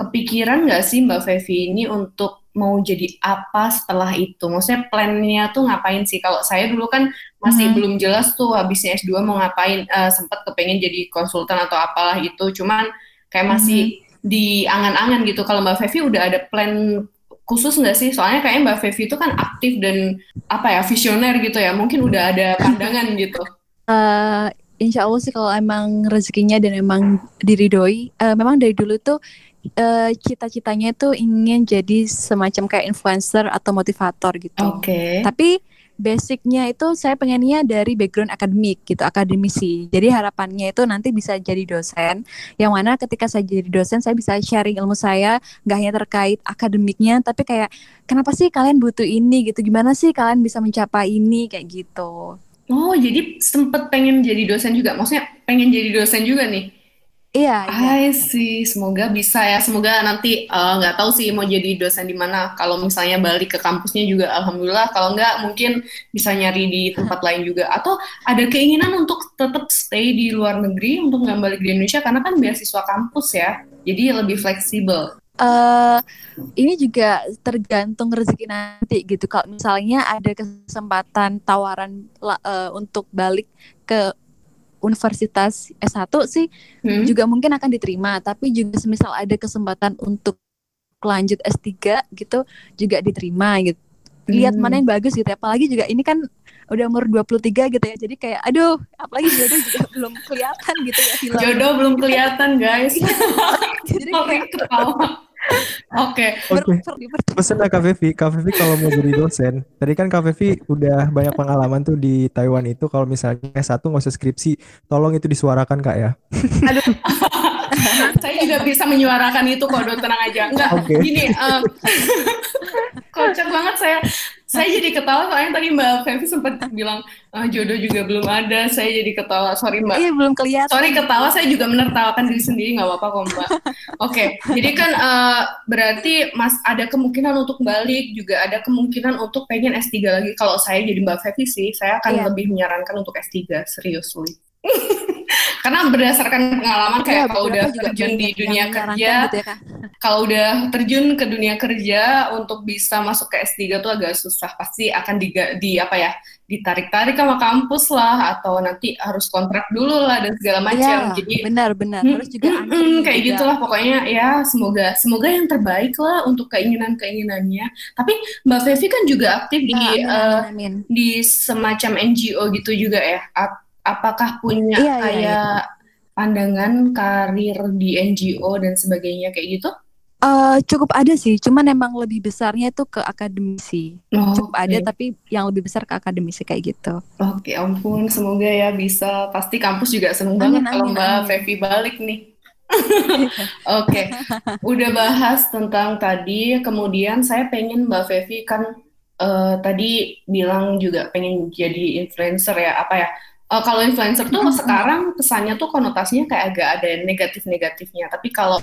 kepikiran nggak sih Mbak Fevi ini untuk mau jadi apa setelah itu? Maksudnya plannya tuh ngapain sih? Kalau saya dulu kan masih hmm. belum jelas tuh habisnya S2 mau ngapain, uh, eh, sempat kepengen jadi konsultan atau apalah itu, cuman kayak masih hmm. di angan-angan gitu. Kalau Mbak Fevi udah ada plan khusus nggak sih? Soalnya kayaknya Mbak Fevi itu kan aktif dan apa ya visioner gitu ya. Mungkin udah ada *laughs* pandangan gitu. Uh, insya Allah sih kalau emang rezekinya dan emang diridoi, uh, memang dari dulu tuh uh, cita-citanya itu ingin jadi semacam kayak influencer atau motivator gitu. Oke. Okay. Tapi basicnya itu saya pengennya dari background akademik gitu, akademisi. Jadi harapannya itu nanti bisa jadi dosen, yang mana ketika saya jadi dosen saya bisa sharing ilmu saya, nggak hanya terkait akademiknya, tapi kayak kenapa sih kalian butuh ini gitu, gimana sih kalian bisa mencapai ini kayak gitu. Oh, jadi sempet pengen jadi dosen juga, maksudnya pengen jadi dosen juga nih? Iya. Hai iya. sih, semoga bisa ya. Semoga nanti eh, nggak uh, tahu sih mau jadi dosen di mana. Kalau misalnya balik ke kampusnya juga, alhamdulillah. Kalau nggak, mungkin bisa nyari di tempat lain juga. Atau ada keinginan untuk tetap stay di luar negeri untuk nggak balik di Indonesia karena kan beasiswa kampus ya. Jadi lebih fleksibel. Uh, ini juga tergantung rezeki nanti gitu. Kalau misalnya ada kesempatan tawaran uh, untuk balik ke universitas S1 sih hmm. juga mungkin akan diterima, tapi juga semisal ada kesempatan untuk lanjut S3 gitu juga diterima gitu. Lihat hmm. mana yang bagus gitu. Apalagi juga ini kan udah umur 23 gitu ya. Jadi kayak aduh, apalagi jodoh juga *laughs* belum kelihatan gitu ya. Jodoh belum kelihatan, guys. *laughs* Jadi kayak ketawa. Oke. Oke. Pesan lah Kak Fevi. Kak Fevi kalau mau jadi dosen, tadi kan Kak Fevi udah banyak pengalaman tuh di Taiwan itu. Kalau misalnya S1 nggak usah skripsi, tolong itu disuarakan Kak ya. Aduh. *laughs* saya juga bisa menyuarakan itu kok, do tenang aja. Enggak, okay. gini, um, kocak banget saya. Saya jadi ketawa soalnya tadi Mbak Fevi sempat bilang ah, jodoh juga belum ada. Saya jadi ketawa. Sorry Mbak. Iya belum kelihatan. Sorry ketawa. Saya juga menertawakan diri sendiri nggak apa-apa kok Mbak. Oke. Okay. Jadi kan uh, berarti Mas ada kemungkinan untuk balik juga ada kemungkinan untuk pengen S3 lagi. Kalau saya jadi Mbak Fevi sih, saya akan yeah. lebih menyarankan untuk S3 serius *laughs* karena berdasarkan pengalaman kayak ya, kalau udah terjun di dunia kerja gitu ya, kalau udah terjun ke dunia kerja untuk bisa masuk ke S3 tuh agak susah. Pasti akan di, di apa ya ditarik-tarik sama kampus lah atau nanti harus kontrak dulu lah dan segala macam. Ya, jadi benar-benar hmm, harus juga hmm, kayak juga. gitulah. Pokoknya ya semoga semoga yang terbaik lah untuk keinginan-keinginannya. Tapi Mbak Fevi kan juga aktif di amin, uh, amin. di semacam NGO gitu juga ya apakah punya iya, iya, kayak iya. pandangan karir di NGO dan sebagainya kayak gitu? Uh, cukup ada sih, cuman emang lebih besarnya itu ke akademisi. Oh, cukup okay. ada tapi yang lebih besar ke akademisi kayak gitu. Oke, okay, ampun, semoga ya bisa. Pasti kampus juga seneng amin, banget amin, kalau Mbak Fevi balik nih. *laughs* Oke, okay. udah *laughs* bahas tentang tadi, kemudian saya pengen Mbak Fevi kan uh, tadi bilang juga pengen jadi influencer ya, apa ya? Uh, kalau influencer tuh mm-hmm. sekarang pesannya tuh konotasinya kayak agak ada negatif-negatifnya. Tapi kalau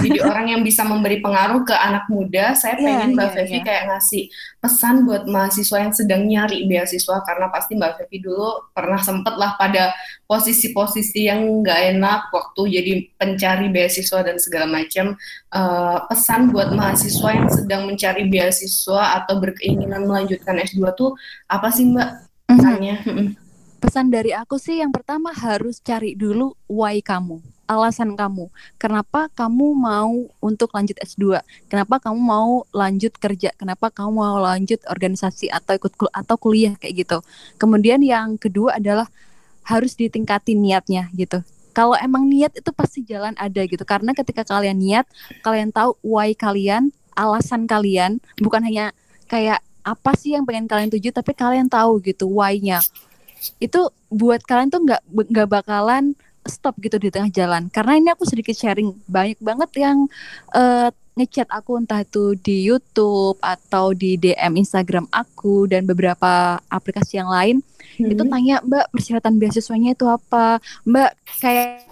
jadi orang yang bisa memberi pengaruh ke anak muda, saya iya, pengen yeah, Mbak yeah, Fevi yeah. kayak ngasih pesan buat mahasiswa yang sedang nyari beasiswa karena pasti Mbak Fevi dulu pernah sempet lah pada posisi-posisi yang nggak enak waktu jadi pencari beasiswa dan segala macam. Uh, pesan buat mahasiswa yang sedang mencari beasiswa atau berkeinginan melanjutkan S2 tuh apa sih Mbak? Pesannya? Mm-hmm. Pesan dari aku sih yang pertama harus cari dulu why kamu, alasan kamu. Kenapa kamu mau untuk lanjut S2? Kenapa kamu mau lanjut kerja? Kenapa kamu mau lanjut organisasi atau ikut kul atau kuliah kayak gitu. Kemudian yang kedua adalah harus ditingkatin niatnya gitu. Kalau emang niat itu pasti jalan ada gitu. Karena ketika kalian niat, kalian tahu why kalian, alasan kalian, bukan hanya kayak apa sih yang pengen kalian tuju, tapi kalian tahu gitu why-nya itu buat kalian tuh nggak nggak bakalan stop gitu di tengah jalan. Karena ini aku sedikit sharing. Banyak banget yang uh, ngechat aku entah itu di YouTube atau di DM Instagram aku dan beberapa aplikasi yang lain. Hmm. itu tanya Mbak persyaratan beasiswanya itu apa? Mbak kayak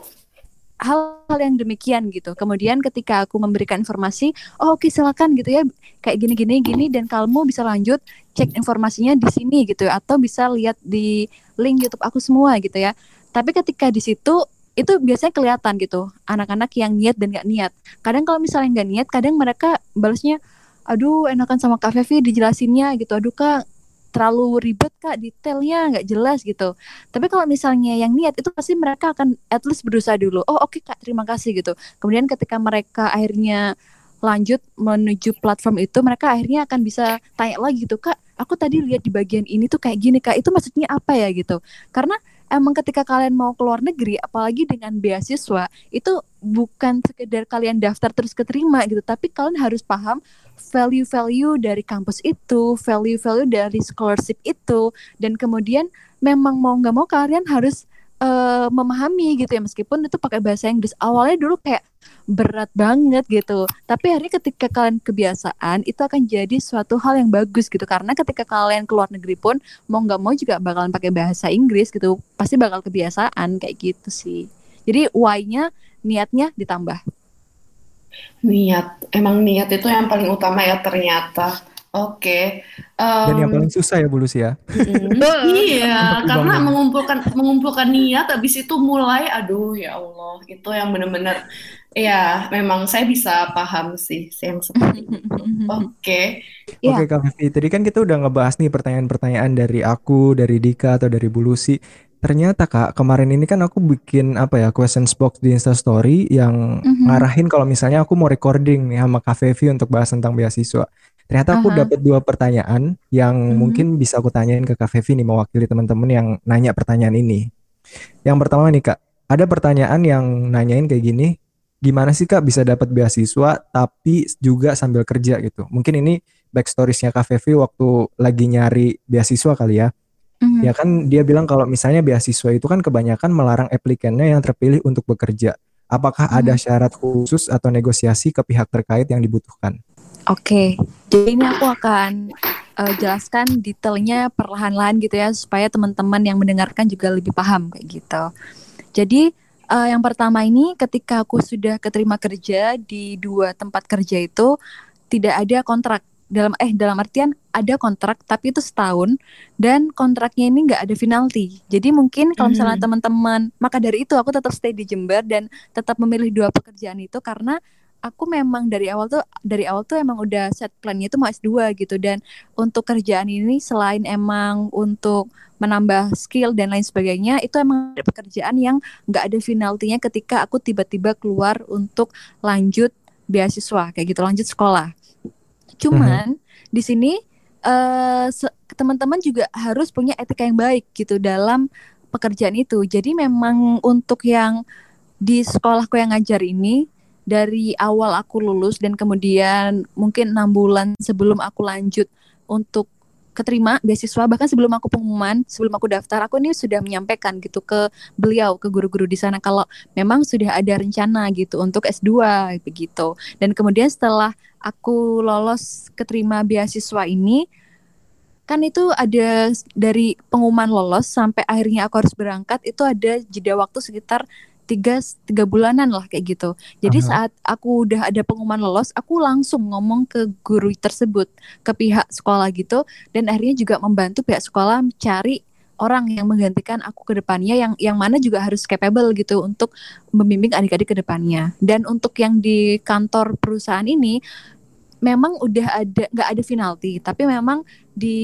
hal-hal yang demikian gitu. Kemudian ketika aku memberikan informasi, oh oke okay, silakan gitu ya, kayak gini-gini gini dan kamu bisa lanjut cek informasinya di sini gitu ya, atau bisa lihat di link YouTube aku semua gitu ya. Tapi ketika di situ itu biasanya kelihatan gitu anak-anak yang niat dan gak niat. Kadang kalau misalnya gak niat, kadang mereka balasnya, aduh enakan sama Kak Fevi dijelasinnya gitu, aduh Kak terlalu ribet kak detailnya nggak jelas gitu. Tapi kalau misalnya yang niat itu pasti mereka akan at least berusaha dulu. Oh oke okay, kak terima kasih gitu. Kemudian ketika mereka akhirnya lanjut menuju platform itu mereka akhirnya akan bisa tanya lagi gitu kak aku tadi lihat di bagian ini tuh kayak gini kak. Itu maksudnya apa ya? Gitu. Karena emang ketika kalian mau keluar negeri apalagi dengan beasiswa itu bukan sekedar kalian daftar terus keterima gitu tapi kalian harus paham value-value dari kampus itu, value-value dari scholarship itu, dan kemudian memang mau nggak mau kalian harus uh, memahami gitu ya meskipun itu pakai bahasa Inggris. Awalnya dulu kayak berat banget gitu, tapi hari ketika kalian kebiasaan itu akan jadi suatu hal yang bagus gitu karena ketika kalian keluar negeri pun mau nggak mau juga bakalan pakai bahasa Inggris gitu, pasti bakal kebiasaan kayak gitu sih. Jadi why-nya niatnya ditambah. Niat, emang niat itu yang paling utama ya ternyata. Oke. Um, Dan yang paling susah ya Bu Lucia. Mm, iya, karena mengumpulkan mengumpulkan niat habis itu mulai aduh ya Allah, itu yang benar-benar ya memang saya bisa paham sih yang seperti itu. *laughs* Oke. Oke okay, Kak Vivi, tadi kan kita udah ngebahas nih pertanyaan-pertanyaan dari aku, dari Dika atau dari Bu Lucy. Ternyata Kak, kemarin ini kan aku bikin apa ya, questions box di Insta Story yang mm-hmm. ngarahin kalau misalnya aku mau recording nih sama Kak Fevi untuk bahas tentang beasiswa. Ternyata aku uh-huh. dapat dua pertanyaan yang mm-hmm. mungkin bisa aku tanyain ke Kak Fevi nih mewakili teman-teman yang nanya pertanyaan ini. Yang pertama nih Kak, ada pertanyaan yang nanyain kayak gini, gimana sih Kak bisa dapat beasiswa tapi juga sambil kerja gitu. Mungkin ini backstoriesnya Kak Fevi waktu lagi nyari beasiswa kali ya. Mm-hmm. Ya kan dia bilang kalau misalnya beasiswa itu kan kebanyakan melarang aplikannya yang terpilih untuk bekerja. Apakah mm-hmm. ada syarat khusus atau negosiasi ke pihak terkait yang dibutuhkan? Oke, okay. jadi ini aku akan uh, jelaskan detailnya perlahan-lahan gitu ya supaya teman-teman yang mendengarkan juga lebih paham kayak gitu. Jadi uh, yang pertama ini ketika aku sudah keterima kerja di dua tempat kerja itu tidak ada kontrak dalam eh dalam artian ada kontrak tapi itu setahun dan kontraknya ini nggak ada penalti. Jadi mungkin kalau misalnya mm. teman-teman maka dari itu aku tetap stay di Jember dan tetap memilih dua pekerjaan itu karena aku memang dari awal tuh dari awal tuh emang udah set plannya itu mau S2 gitu dan untuk kerjaan ini selain emang untuk menambah skill dan lain sebagainya itu emang ada pekerjaan yang nggak ada penaltinya ketika aku tiba-tiba keluar untuk lanjut beasiswa kayak gitu lanjut sekolah Cuman mm-hmm. di sini uh, teman-teman juga harus punya etika yang baik gitu dalam pekerjaan itu. Jadi memang untuk yang di sekolahku yang ngajar ini dari awal aku lulus dan kemudian mungkin enam bulan sebelum aku lanjut untuk keterima beasiswa bahkan sebelum aku pengumuman sebelum aku daftar aku ini sudah menyampaikan gitu ke beliau ke guru-guru di sana kalau memang sudah ada rencana gitu untuk S2 begitu. Dan kemudian setelah aku lolos keterima beasiswa ini kan itu ada dari pengumuman lolos sampai akhirnya aku harus berangkat itu ada jeda waktu sekitar tiga tiga bulanan lah kayak gitu. Jadi Aha. saat aku udah ada pengumuman lolos, aku langsung ngomong ke guru tersebut, ke pihak sekolah gitu, dan akhirnya juga membantu pihak sekolah mencari orang yang menggantikan aku ke depannya yang yang mana juga harus capable gitu untuk membimbing adik-adik ke depannya. Dan untuk yang di kantor perusahaan ini memang udah ada nggak ada penalti, tapi memang di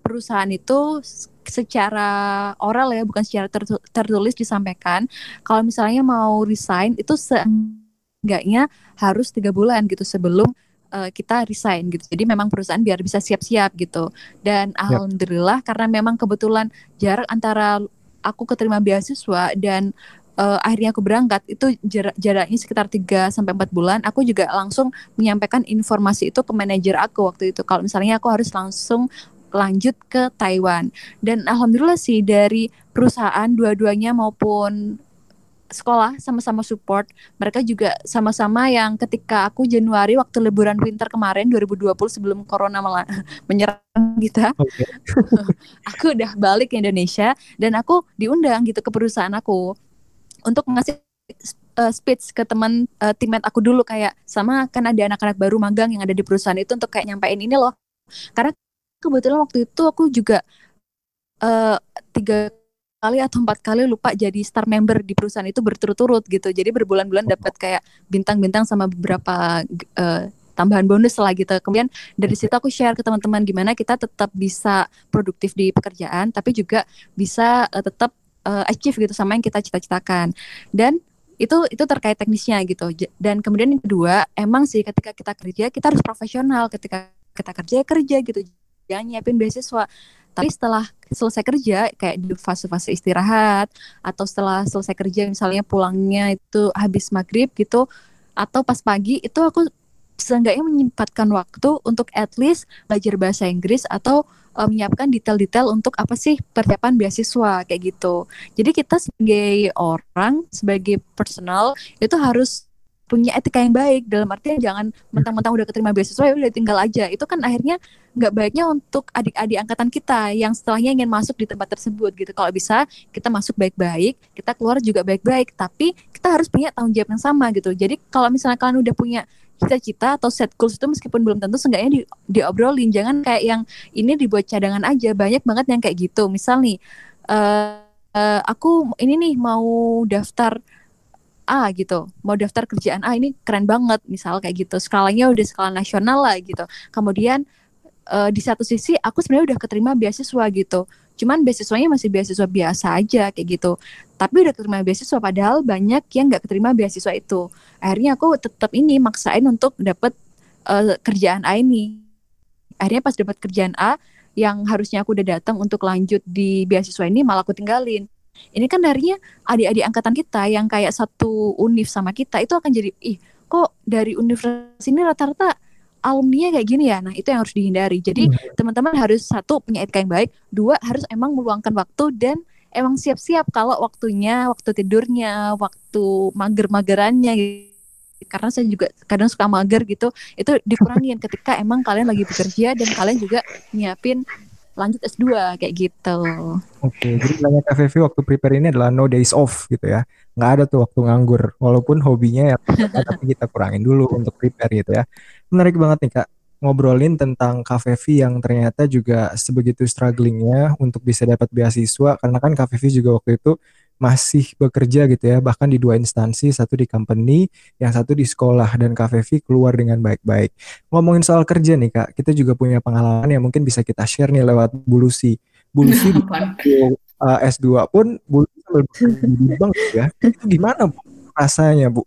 perusahaan itu secara oral ya bukan secara tertulis disampaikan kalau misalnya mau resign itu seenggaknya harus tiga bulan gitu sebelum uh, kita resign gitu. Jadi memang perusahaan biar bisa siap-siap gitu. Dan yep. alhamdulillah karena memang kebetulan jarak antara aku keterima beasiswa dan uh, akhirnya aku berangkat itu jarak jaraknya sekitar 3 sampai 4 bulan aku juga langsung menyampaikan informasi itu ke manajer aku waktu itu kalau misalnya aku harus langsung lanjut ke Taiwan dan alhamdulillah sih dari perusahaan dua-duanya maupun sekolah sama-sama support. Mereka juga sama-sama yang ketika aku Januari waktu liburan winter kemarin 2020 sebelum corona malah *laughs* menyerang kita. Okay. *laughs* aku udah balik ke Indonesia dan aku diundang gitu ke perusahaan aku untuk ngasih uh, speech ke teman uh, teammate aku dulu. Kayak sama kan ada anak-anak baru magang yang ada di perusahaan itu untuk kayak nyampein ini loh. Karena kebetulan waktu itu aku juga uh, tiga kali atau empat kali lupa jadi star member di perusahaan itu berturut-turut gitu. Jadi berbulan-bulan dapat kayak bintang-bintang sama beberapa uh, tambahan bonus lah gitu. Kemudian dari situ aku share ke teman-teman gimana kita tetap bisa produktif di pekerjaan tapi juga bisa uh, tetap uh, achieve gitu sama yang kita cita-citakan. Dan itu itu terkait teknisnya gitu. Dan kemudian yang kedua, emang sih ketika kita kerja kita harus profesional. Ketika kita kerja kerja gitu. Jangan nyiapin beasiswa. Tapi setelah selesai kerja kayak di fase-fase istirahat atau setelah selesai kerja misalnya pulangnya itu habis maghrib gitu atau pas pagi itu aku seenggaknya menyempatkan waktu untuk at least belajar bahasa Inggris atau uh, menyiapkan detail-detail untuk apa sih persiapan beasiswa kayak gitu. Jadi kita sebagai orang, sebagai personal itu harus punya etika yang baik. Dalam artian jangan mentang-mentang udah keterima beasiswa ya udah tinggal aja. Itu kan akhirnya nggak baiknya untuk adik-adik angkatan kita yang setelahnya ingin masuk di tempat tersebut gitu. Kalau bisa kita masuk baik-baik kita keluar juga baik-baik. Tapi kita harus punya tanggung jawab yang sama gitu. Jadi kalau misalnya kalian udah punya cita-cita atau set goals itu meskipun belum tentu seenggaknya di, diobrolin. Jangan kayak yang ini dibuat cadangan aja. Banyak banget yang kayak gitu. Misal nih uh, uh, aku ini nih mau daftar A gitu. Mau daftar kerjaan A ini keren banget. Misal kayak gitu. Skalanya udah skala nasional lah gitu. Kemudian uh, di satu sisi aku sebenarnya udah keterima beasiswa gitu cuman beasiswanya masih beasiswa biasa aja kayak gitu. Tapi udah keterima beasiswa padahal banyak yang nggak keterima beasiswa itu. Akhirnya aku tetap ini maksain untuk dapat uh, eh, kerjaan A ini. Akhirnya pas dapat kerjaan A yang harusnya aku udah datang untuk lanjut di beasiswa ini malah aku tinggalin. Ini kan darinya adik-adik angkatan kita yang kayak satu univ sama kita itu akan jadi ih kok dari universitas ini rata-rata alumni kayak gini ya. Nah, itu yang harus dihindari. Jadi, hmm. teman-teman harus satu punya etika yang baik, dua harus emang meluangkan waktu dan emang siap-siap kalau waktunya, waktu tidurnya, waktu mager-magerannya gitu. Karena saya juga kadang suka mager gitu, itu dikurangin ketika emang kalian lagi bekerja dan kalian juga nyiapin lanjut S2 kayak gitu. Oke, jadi banyak KVV waktu prepare ini adalah no days off gitu ya. Nggak ada tuh waktu nganggur, walaupun hobinya ya *laughs* tapi kita kurangin dulu untuk prepare gitu ya. Menarik banget nih Kak, ngobrolin tentang KVV yang ternyata juga sebegitu strugglingnya untuk bisa dapat beasiswa, karena kan KVV juga waktu itu masih bekerja gitu ya, bahkan di dua instansi, satu di company, yang satu di sekolah, dan Fevi keluar dengan baik-baik. Ngomongin soal kerja nih Kak, kita juga punya pengalaman yang mungkin bisa kita share nih lewat Bulusi. Bulusi uh, S2 pun Bulusi lebih bang ya. Itu gimana Bu rasanya Bu?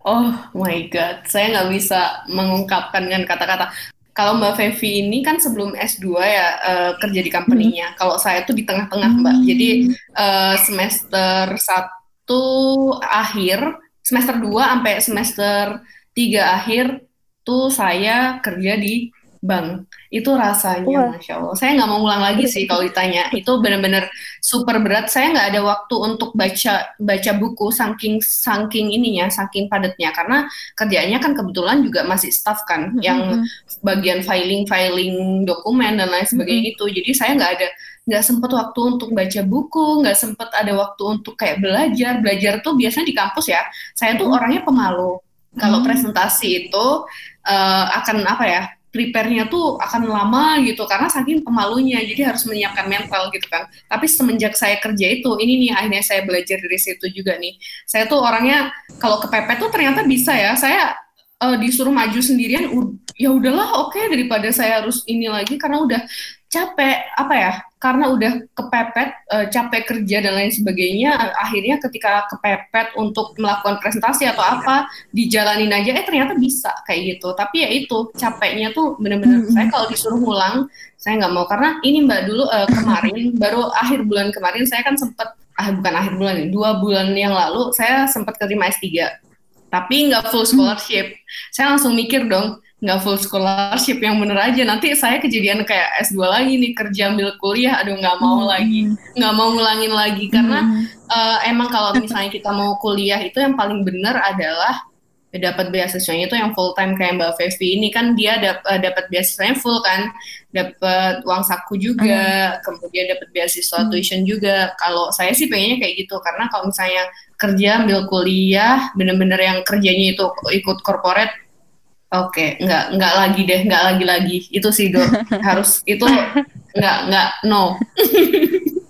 Oh my God, saya nggak bisa mengungkapkan dengan kata-kata kalau Mbak Fevi ini kan sebelum S2 ya uh, kerja di company-nya. Hmm. Kalau saya tuh di tengah-tengah Mbak. Hmm. Jadi uh, semester satu akhir, semester 2 sampai semester 3 akhir tuh saya kerja di Bang, itu rasanya Wah. Masya Allah. Saya nggak mau ulang lagi sih kalau ditanya. *laughs* Itu benar-benar super berat. Saya nggak ada waktu untuk baca baca buku saking saking ininya, saking padatnya. Karena kerjanya kan kebetulan juga masih staff kan, yang Mm-mm. bagian filing-filing dokumen dan lain sebagainya itu. Jadi saya nggak ada nggak sempat waktu untuk baca buku, nggak sempat ada waktu untuk kayak belajar. Belajar tuh biasanya di kampus ya. Saya tuh orangnya pemalu. Kalau Mm. presentasi itu eh, akan apa ya? Prepare-nya tuh akan lama gitu karena saking pemalunya jadi harus menyiapkan mental gitu kan. Tapi semenjak saya kerja itu ini nih akhirnya saya belajar dari situ juga nih. Saya tuh orangnya kalau kepepet tuh ternyata bisa ya. Saya eh, disuruh maju sendirian ya udahlah oke daripada saya harus ini lagi karena udah capek apa ya karena udah kepepet eh, capek kerja dan lain sebagainya akhirnya ketika kepepet untuk melakukan presentasi atau apa dijalanin aja eh ternyata bisa kayak gitu. Tapi ya itu capeknya tuh bener-bener Mm-mm. saya kalau disuruh ngulang saya nggak mau. Karena ini mbak dulu eh, kemarin *laughs* baru akhir bulan kemarin saya kan sempat ah bukan akhir bulan nih dua bulan yang lalu saya sempat keterima S3 tapi nggak full scholarship. Saya langsung mikir dong nggak full scholarship yang bener aja. Nanti saya kejadian kayak S2 lagi nih kerja ambil kuliah aduh nggak mau lagi. Nggak mau ngulangin lagi karena eh, emang kalau misalnya kita mau kuliah itu yang paling benar adalah dapat beasiswanya itu yang full time kayak Mbak Fevi ini. Kan dia dap- eh, dapat beasiswanya full kan. Dapat uang saku juga kemudian dapat beasiswa Hmm. tuition juga. Kalau saya sih pengennya kayak gitu karena kalau misalnya kerja ambil kuliah bener-bener yang kerjanya itu ikut corporate oke nggak nggak lagi deh nggak lagi lagi itu sih Dor *laughs* harus itu nggak nggak no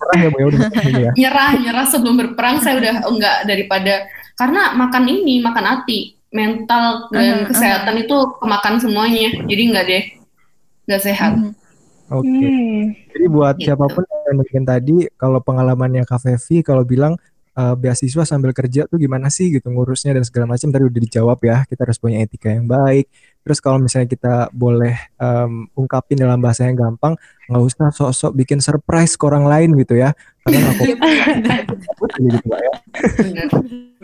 Pernah ya Bu ya udah ya. nyerah nyerah sebelum berperang saya udah enggak daripada karena makan ini makan hati mental dan Mhm, kesehatan itu kemakan semuanya jadi enggak deh nggak sehat Mm. Oke. Hmm. Jadi buat Gitu. siapa pun yang mungkin tadi kalau pengalamannya Kak Fevi kalau bilang eh, beasiswa sambil kerja tuh gimana sih gitu ngurusnya dan segala macam tadi udah dijawab ya. Kita harus punya etika yang baik. Terus kalau misalnya kita boleh em, ungkapin dalam bahasa yang gampang, nggak usah sok-sok bikin surprise ke orang lain gitu ya. Karena nggak Iya, gitu ya.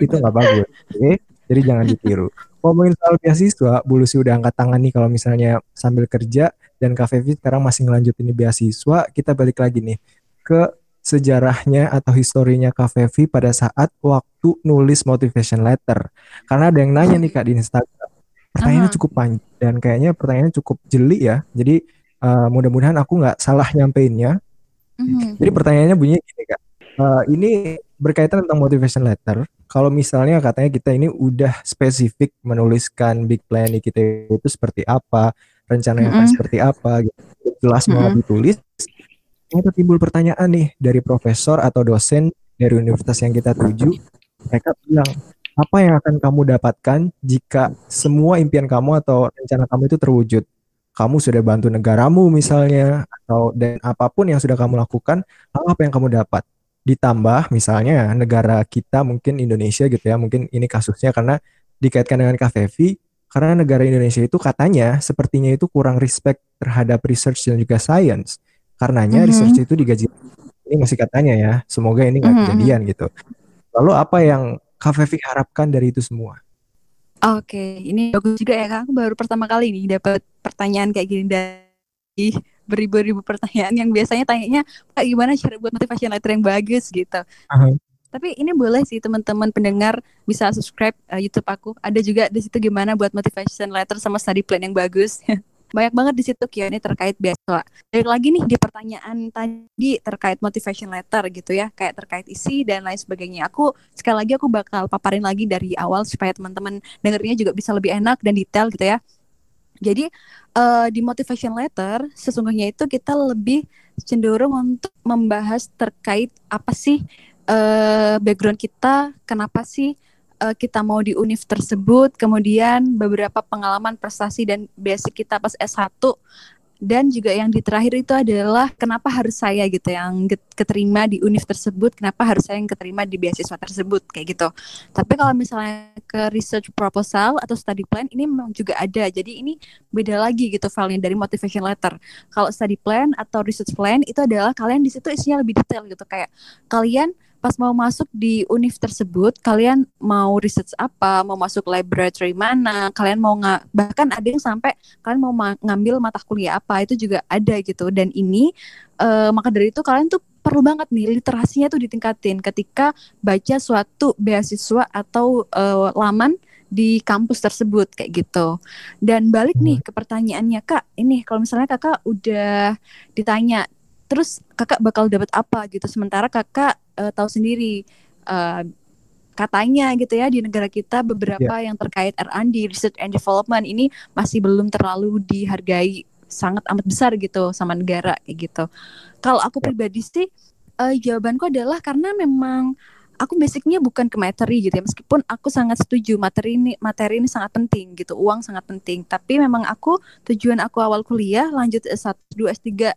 Itu nggak bagus. Oke, jadi jangan ditiru. Ngomongin soal beasiswa, Bu Lucy udah angkat tangan nih kalau misalnya sambil kerja dan Kak Fevi sekarang masih ngelanjutin di beasiswa, kita balik lagi nih ke sejarahnya atau historinya Kak Fevi pada saat waktu nulis motivation letter. Karena ada yang nanya nih Kak di Instagram. Pertanyaannya Aha. cukup panjang dan kayaknya pertanyaannya cukup jeli ya. Jadi eh, mudah-mudahan aku nggak salah nyampeinnya. Mhm. Jadi pertanyaannya bunyinya gini kak, Eh, ini berkaitan tentang motivation letter. Kalau misalnya katanya kita ini udah spesifik menuliskan big plan kita itu seperti apa, rencana yang akan Mm-mm. seperti apa, gitu. jelas mau Mm-mm. ditulis. Ternyata timbul pertanyaan nih dari profesor atau dosen dari universitas yang kita tuju. Mereka bilang, apa yang akan kamu dapatkan jika semua impian kamu atau rencana kamu itu terwujud? Kamu sudah bantu negaramu misalnya, atau dan apa pun yang sudah kamu lakukan, apa yang kamu dapat? Ditambah misalnya negara kita mungkin Indonesia gitu ya, mungkin ini kasusnya karena dikaitkan dengan KVV, karena negara Indonesia itu katanya sepertinya itu kurang respect terhadap research dan juga science. Karenanya Mhm. research itu digaji. Ini masih katanya ya, semoga ini nggak Mhm, kejadian gitu. Lalu apa yang KVV harapkan dari itu semua? Oke, ini bagus juga ya Kak. Aku baru pertama kali nih dapat pertanyaan kayak gini dari beribu-ribu pertanyaan yang biasanya tanyanya Kak gimana cara buat motivation letter yang bagus gitu. Aha. Tapi ini boleh sih teman-teman pendengar bisa subscribe uh, YouTube aku. Ada juga di situ gimana buat motivation letter sama study plan yang bagus. *laughs* Banyak banget di situ Q&A terkait beasiswa. Balik lagi nih di pertanyaan tadi terkait motivation letter gitu ya, kayak terkait isi dan lain sebagainya. Aku sekali lagi aku bakal paparin lagi dari awal supaya teman-teman dengernya juga bisa lebih enak dan detail gitu ya. Jadi eh, di motivation letter sesungguhnya itu kita lebih cenderung untuk membahas terkait apa sih eh, background kita, kenapa sih eh, kita mau di univ tersebut, kemudian beberapa pengalaman prestasi dan basic kita pas S1 dan juga yang di terakhir itu adalah kenapa harus saya gitu yang keterima di univ tersebut, kenapa harus saya yang keterima di beasiswa tersebut kayak gitu. Tapi kalau misalnya ke research proposal atau study plan ini memang juga ada. Jadi ini beda lagi gitu filenya dari motivation letter. Kalau study plan atau research plan itu adalah kalian di situ isinya lebih detail gitu kayak kalian pas mau masuk di univ tersebut kalian mau research apa? Mau masuk laboratory mana? Kalian mau nggak bahkan ada yang sampai kalian mau ma ngambil mata kuliah apa? Itu juga ada gitu. Dan ini uh, maka dari itu kalian tuh perlu banget nih literasinya tuh ditingkatin. Ketika baca suatu beasiswa atau uh, laman di kampus tersebut kayak gitu. Dan balik nih ke pertanyaannya Kak, ini kalau misalnya Kakak udah ditanya terus Kakak bakal dapat apa gitu sementara Kakak uh, tahu sendiri uh, katanya gitu ya di negara kita beberapa yeah. yang terkait R&D research and development ini masih belum terlalu dihargai sangat amat besar gitu sama negara kayak gitu. Kalau aku ya. pribadi sih uh, jawabanku adalah karena memang aku basicnya bukan ke materi gitu ya meskipun aku sangat setuju materi ini materi ini sangat penting gitu uang sangat penting tapi memang aku tujuan aku awal kuliah lanjut S1 2 S3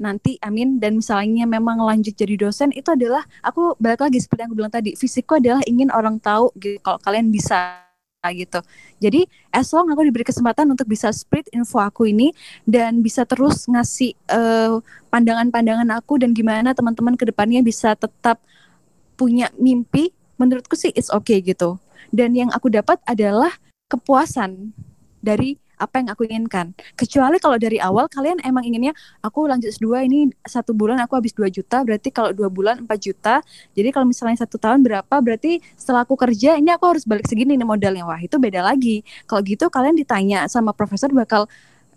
nanti amin. Dan misalnya memang lanjut jadi dosen itu adalah aku balik lagi seperti yang aku bilang tadi fisikku adalah ingin orang tahu gitu kalau kalian bisa gitu. Jadi as long aku diberi kesempatan untuk bisa spread info aku ini dan bisa terus ngasih eh, pandangan-pandangan aku dan gimana teman-teman ke depannya bisa tetap punya mimpi menurutku sih it's okay gitu. Dan yang aku dapat adalah kepuasan dari apa yang aku inginkan. Kecuali kalau dari awal kalian emang inginnya aku lanjut S2 ini satu bulan aku habis 2 juta, berarti kalau dua bulan 4 juta. Jadi kalau misalnya satu tahun berapa, berarti setelah aku kerja ini aku harus balik segini nih modalnya. Wah itu beda lagi. Kalau gitu kalian ditanya sama profesor bakal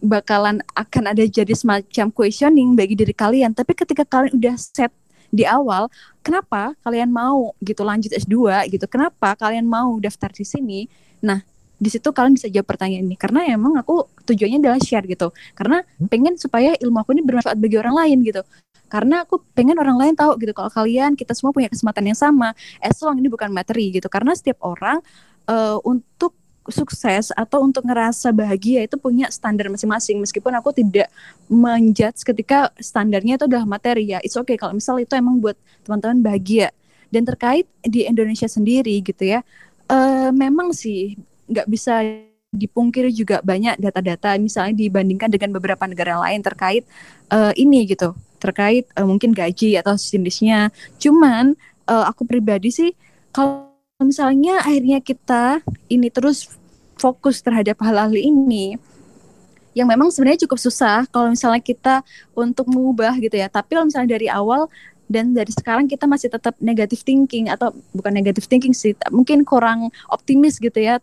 bakalan akan ada jadi semacam questioning bagi diri kalian. Tapi ketika kalian udah set di awal, kenapa kalian mau gitu lanjut S2 gitu? Kenapa kalian mau daftar di sini? Nah, di situ kalian bisa jawab pertanyaan ini. Karena emang aku tujuannya adalah share gitu. Karena hmm? pengen supaya ilmu aku ini bermanfaat bagi orang lain gitu. Karena aku pengen orang lain tahu gitu kalau kalian kita semua punya kesempatan yang sama. As long ini bukan materi gitu. Karena setiap orang uh, untuk sukses atau untuk ngerasa bahagia itu punya standar masing-masing. Meskipun aku tidak menjudge ketika standarnya itu adalah materi ya it's okay. Kalau misal itu emang buat teman-teman bahagia. Dan terkait di Indonesia sendiri gitu ya uh, memang sih nggak bisa dipungkiri juga banyak data-data misalnya dibandingkan dengan beberapa negara lain terkait uh, ini gitu terkait uh, mungkin gaji atau jenisnya cuman uh, aku pribadi sih kalau misalnya akhirnya kita ini terus fokus terhadap hal-hal ini yang memang sebenarnya cukup susah kalau misalnya kita untuk mengubah gitu ya. Tapi kalau misalnya dari awal dan dari sekarang kita masih tetap negatif thinking atau bukan negatif thinking sih mungkin kurang optimis gitu ya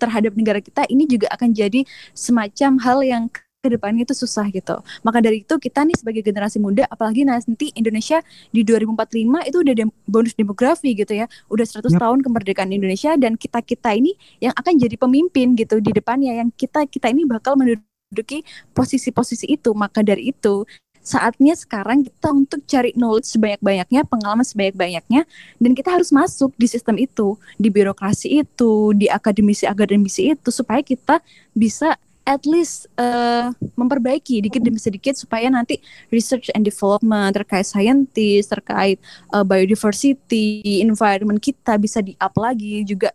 terhadap negara kita ini juga akan jadi semacam hal yang ke depannya itu susah gitu. Maka dari itu kita nih sebagai generasi muda, apalagi nanti Indonesia di 2045 itu udah dem bonus demografi gitu ya, udah 100 yep. tahun kemerdekaan Indonesia dan kita kita ini yang akan jadi pemimpin gitu di depannya, yang kita kita ini bakal menduduki posisi-posisi itu. Maka dari itu saatnya sekarang kita untuk cari knowledge sebanyak-banyaknya, pengalaman sebanyak-banyaknya, dan kita harus masuk di sistem itu, di birokrasi itu, di akademisi-akademisi itu, supaya kita bisa at least uh, memperbaiki dikit demi sedikit supaya nanti research and development terkait scientist, terkait uh, biodiversity, environment kita bisa di-up lagi juga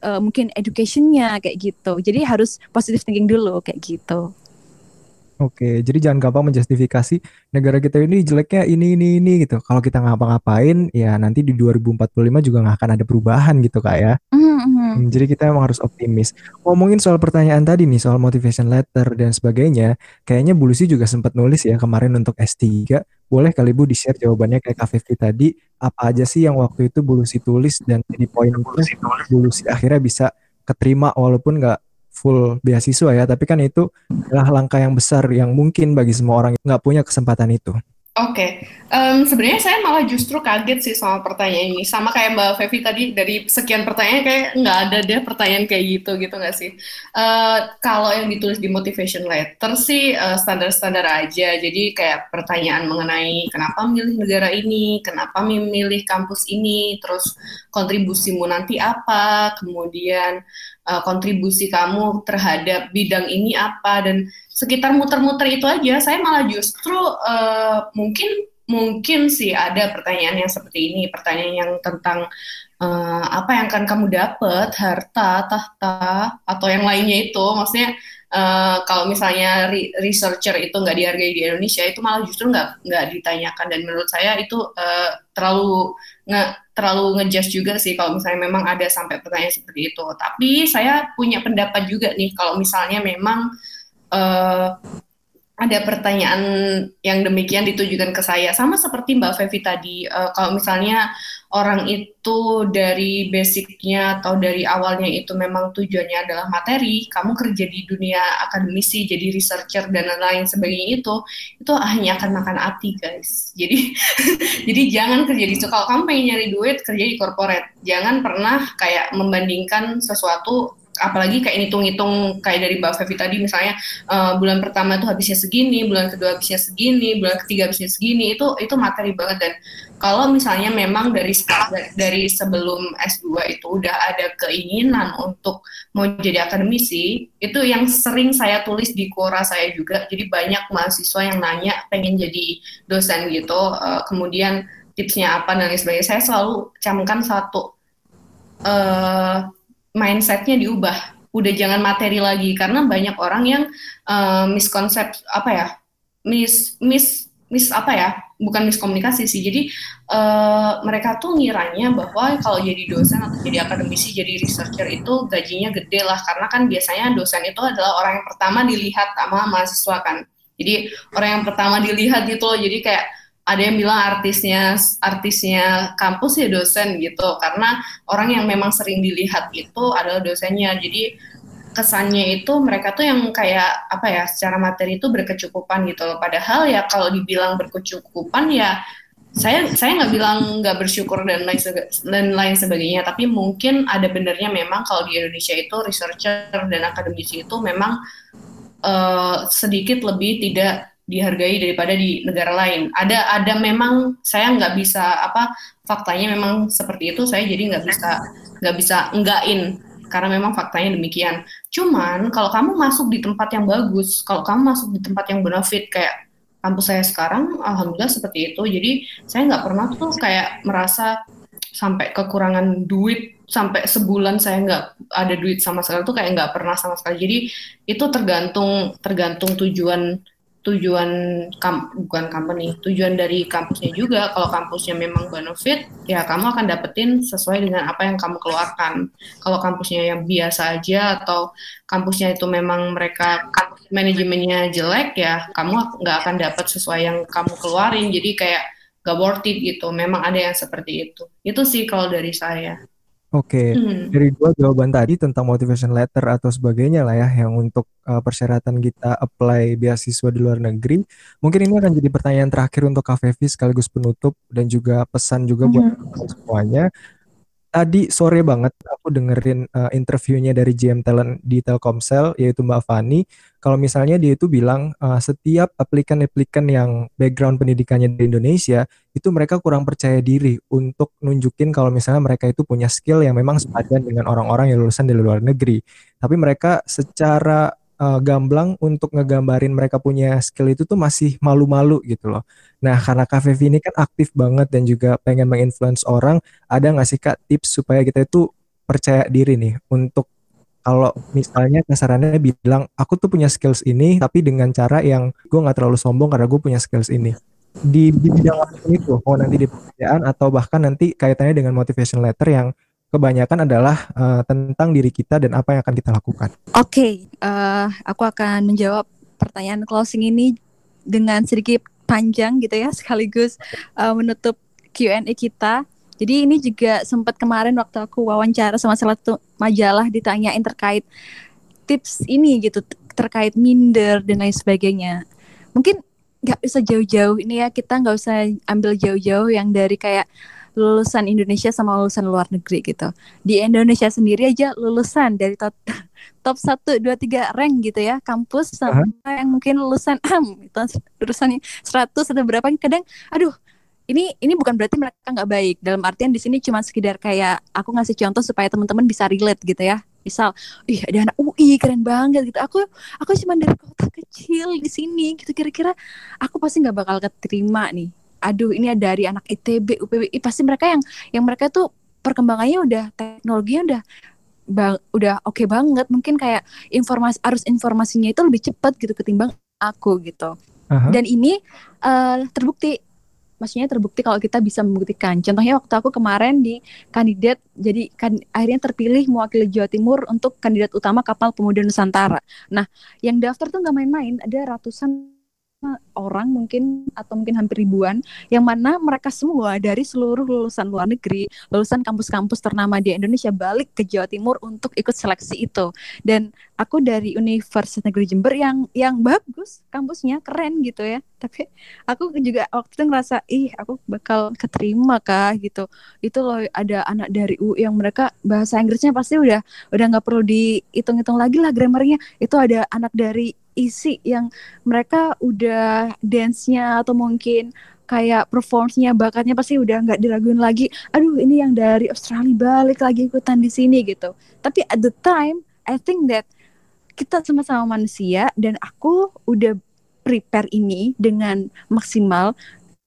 uh, mungkin educationnya kayak gitu. Jadi harus positive thinking dulu kayak gitu. Oke, jadi jangan gampang menjustifikasi negara kita ini jeleknya ini ini ini gitu. Kalau kita ngapa-ngapain, ya nanti di 2045 juga nggak akan ada perubahan gitu kak ya. Mm-hmm. Jadi kita emang harus optimis. Ngomongin soal pertanyaan tadi nih, soal motivation letter dan sebagainya, kayaknya Bu Lucy juga sempat nulis ya kemarin untuk S3. Boleh kali Bu di-share jawabannya kayak Kak Fevi tadi, apa aja sih yang waktu itu Bu Lucy tulis dan jadi poin Bu Lucy akhirnya bisa keterima walaupun nggak full beasiswa ya, tapi kan itu adalah langkah yang besar yang mungkin bagi semua orang nggak punya kesempatan itu. Oke, okay. um, sebenarnya saya malah justru kaget sih sama pertanyaan ini. Sama kayak Mbak Fevi tadi dari sekian pertanyaan kayak nggak ada deh pertanyaan kayak gitu gitu nggak sih? Uh, kalau yang ditulis di motivation letter sih uh, standar-standar aja. Jadi kayak pertanyaan mengenai kenapa milih negara ini, kenapa memilih kampus ini, terus kontribusimu nanti apa, kemudian uh, kontribusi kamu terhadap bidang ini apa dan sekitar muter-muter itu aja saya malah justru uh, mungkin mungkin sih ada pertanyaan yang seperti ini pertanyaan yang tentang uh, apa yang akan kamu dapat harta tahta atau yang lainnya itu maksudnya uh, kalau misalnya re researcher itu nggak dihargai di Indonesia itu malah justru nggak nggak ditanyakan dan menurut saya itu uh, terlalu nggak terlalu ngejudge juga sih kalau misalnya memang ada sampai pertanyaan seperti itu. Tapi saya punya pendapat juga nih kalau misalnya memang ada pertanyaan yang demikian ditujukan ke saya. Sama seperti Mbak Fevi tadi uh, kalau misalnya orang itu dari basicnya atau dari awalnya itu memang tujuannya adalah materi kamu kerja di dunia akademisi jadi researcher dan lain-lain sebagainya itu itu hanya akan makan hati guys. Jadi *laughs* jadi jangan kerja di kalau kamu pengen nyari duit kerja di corporate. Jangan pernah kayak membandingkan sesuatu apalagi kayak ngitung-ngitung kayak dari Mbak Fevi tadi misalnya uh, bulan pertama itu habisnya segini, bulan kedua habisnya segini, bulan ketiga habisnya segini itu itu materi banget dan kalau misalnya memang dari dari sebelum S2 itu udah ada keinginan untuk mau jadi akademisi, itu yang sering saya tulis di Quora saya juga. Jadi banyak mahasiswa yang nanya pengen jadi dosen gitu, uh, kemudian tipsnya apa dan lain sebagainya. Saya selalu camkan satu uh, mindsetnya diubah. Udah jangan materi lagi karena banyak orang yang uh, miskonsep apa ya mis mis mis apa ya bukan miskomunikasi sih. Jadi uh, mereka tuh ngiranya bahwa kalau jadi dosen atau jadi akademisi jadi researcher itu gajinya gede lah. Karena kan biasanya dosen itu adalah orang yang pertama dilihat sama mahasiswa kan. Jadi orang yang pertama dilihat gitu loh. Jadi kayak ada yang bilang artisnya artisnya kampus ya dosen gitu. Karena orang yang memang sering dilihat itu adalah dosennya. Jadi kesannya itu mereka tuh yang kayak apa ya secara materi itu berkecukupan gitu loh. Padahal ya kalau dibilang berkecukupan ya saya saya nggak bilang nggak bersyukur dan lain dan lain sebagainya. Tapi mungkin ada benernya memang kalau di Indonesia itu researcher dan akademisi itu memang uh, sedikit lebih tidak dihargai daripada di negara lain. Ada ada memang saya nggak bisa apa faktanya memang seperti itu saya jadi nggak bisa nggak bisa enggakin karena memang faktanya demikian. Cuman kalau kamu masuk di tempat yang bagus, kalau kamu masuk di tempat yang benefit kayak kampus saya sekarang, alhamdulillah seperti itu. Jadi saya nggak pernah tuh kayak merasa sampai kekurangan duit sampai sebulan saya nggak ada duit sama sekali tuh kayak nggak pernah sama sekali. Jadi itu tergantung tergantung tujuan tujuan kam, bukan company, tujuan dari kampusnya juga. Kalau kampusnya memang benefit, ya kamu akan dapetin sesuai dengan apa yang kamu keluarkan. Kalau kampusnya yang biasa aja atau kampusnya itu memang mereka manajemennya jelek, ya kamu nggak akan dapat sesuai yang kamu keluarin. Jadi kayak gak worth it gitu. Memang ada yang seperti itu. Itu sih kalau dari saya. Oke, hmm. dari dua jawaban tadi tentang motivation letter atau sebagainya lah ya, yang untuk uh, persyaratan kita apply beasiswa di luar negeri, mungkin ini akan jadi pertanyaan terakhir untuk Kak Fevi sekaligus penutup dan juga pesan juga buat hmm. semuanya tadi sore banget aku dengerin uh, interviewnya dari GM Talent di Telkomsel yaitu Mbak Fani. Kalau misalnya dia itu bilang uh, setiap aplikan-aplikan yang background pendidikannya di Indonesia itu mereka kurang percaya diri untuk nunjukin kalau misalnya mereka itu punya skill yang memang sepadan dengan orang-orang yang lulusan dari luar negeri. Tapi mereka secara uh, gamblang untuk ngegambarin mereka punya skill itu tuh masih malu-malu gitu loh. Nah, karena Kak Fevi ini kan aktif banget dan juga pengen menginfluence orang, ada nggak sih Kak tips supaya kita itu percaya diri nih untuk kalau misalnya kasarannya bilang aku tuh punya skills ini tapi dengan cara yang gue nggak terlalu sombong karena gue punya skills ini di, bidang apa itu mau nanti di pekerjaan atau bahkan nanti kaitannya dengan motivation letter yang kebanyakan adalah uh, tentang diri kita dan apa yang akan kita lakukan. Oke, okay, uh, eh, aku akan menjawab pertanyaan closing ini dengan sedikit panjang gitu ya, sekaligus uh, menutup Q&A kita. Jadi ini juga sempat kemarin waktu aku wawancara sama salah satu majalah ditanyain terkait tips ini gitu terkait minder dan lain sebagainya. Mungkin nggak bisa jauh-jauh ini ya kita nggak usah ambil jauh-jauh yang dari kayak lulusan Indonesia sama lulusan luar negeri gitu. Di Indonesia sendiri aja lulusan dari top *laughs* top 1 2 3 rank gitu ya, kampus sama uh-huh. yang mungkin lulusan *laughs* itu lulusan 100 atau berapa kadang aduh ini ini bukan berarti mereka nggak baik. Dalam artian di sini cuma sekedar kayak aku ngasih contoh supaya teman-teman bisa relate gitu ya. Misal ih ada anak UI keren banget gitu. Aku aku cuma dari kota kecil di sini gitu. Kira-kira aku pasti nggak bakal keterima nih aduh ini dari anak ITB UPW pasti mereka yang yang mereka tuh perkembangannya udah teknologinya udah bang, udah oke okay banget mungkin kayak informasi arus informasinya itu lebih cepat gitu ketimbang aku gitu uh-huh. dan ini uh, terbukti maksudnya terbukti kalau kita bisa membuktikan. Contohnya waktu aku kemarin di kandidat jadi kan akhirnya terpilih mewakili Jawa Timur untuk kandidat utama kapal pemuda Nusantara. Nah, yang daftar tuh nggak main-main, ada ratusan orang mungkin atau mungkin hampir ribuan yang mana mereka semua dari seluruh lulusan luar negeri, lulusan kampus-kampus ternama di Indonesia balik ke Jawa Timur untuk ikut seleksi itu. Dan aku dari Universitas Negeri Jember yang yang bagus kampusnya keren gitu ya. Tapi aku juga waktu itu ngerasa ih aku bakal keterima kah gitu. Itu loh ada anak dari U yang mereka bahasa Inggrisnya pasti udah udah nggak perlu dihitung-hitung lagi lah grammarnya. Itu ada anak dari isi yang mereka udah dance-nya atau mungkin kayak performance-nya bakatnya pasti udah nggak diraguin lagi aduh ini yang dari Australia balik lagi ikutan di sini gitu tapi at the time I think that kita sama-sama manusia dan aku udah prepare ini dengan maksimal.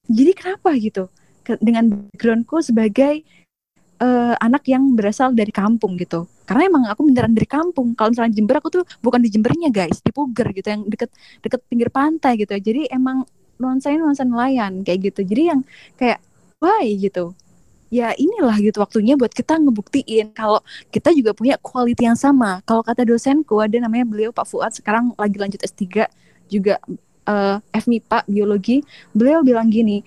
Jadi kenapa gitu? Dengan backgroundku sebagai uh, anak yang berasal dari kampung gitu. Karena emang aku beneran dari kampung. Kalau misalnya Jember aku tuh bukan di Jembernya guys. Di Puger gitu yang deket deket pinggir pantai gitu. Jadi emang nuansanya nuansa nelayan kayak gitu. Jadi yang kayak why? gitu ya inilah gitu waktunya buat kita ngebuktiin kalau kita juga punya quality yang sama. Kalau kata dosenku ada namanya beliau Pak Fuad sekarang lagi lanjut S3 juga uh, FMIPA biologi. Beliau bilang gini,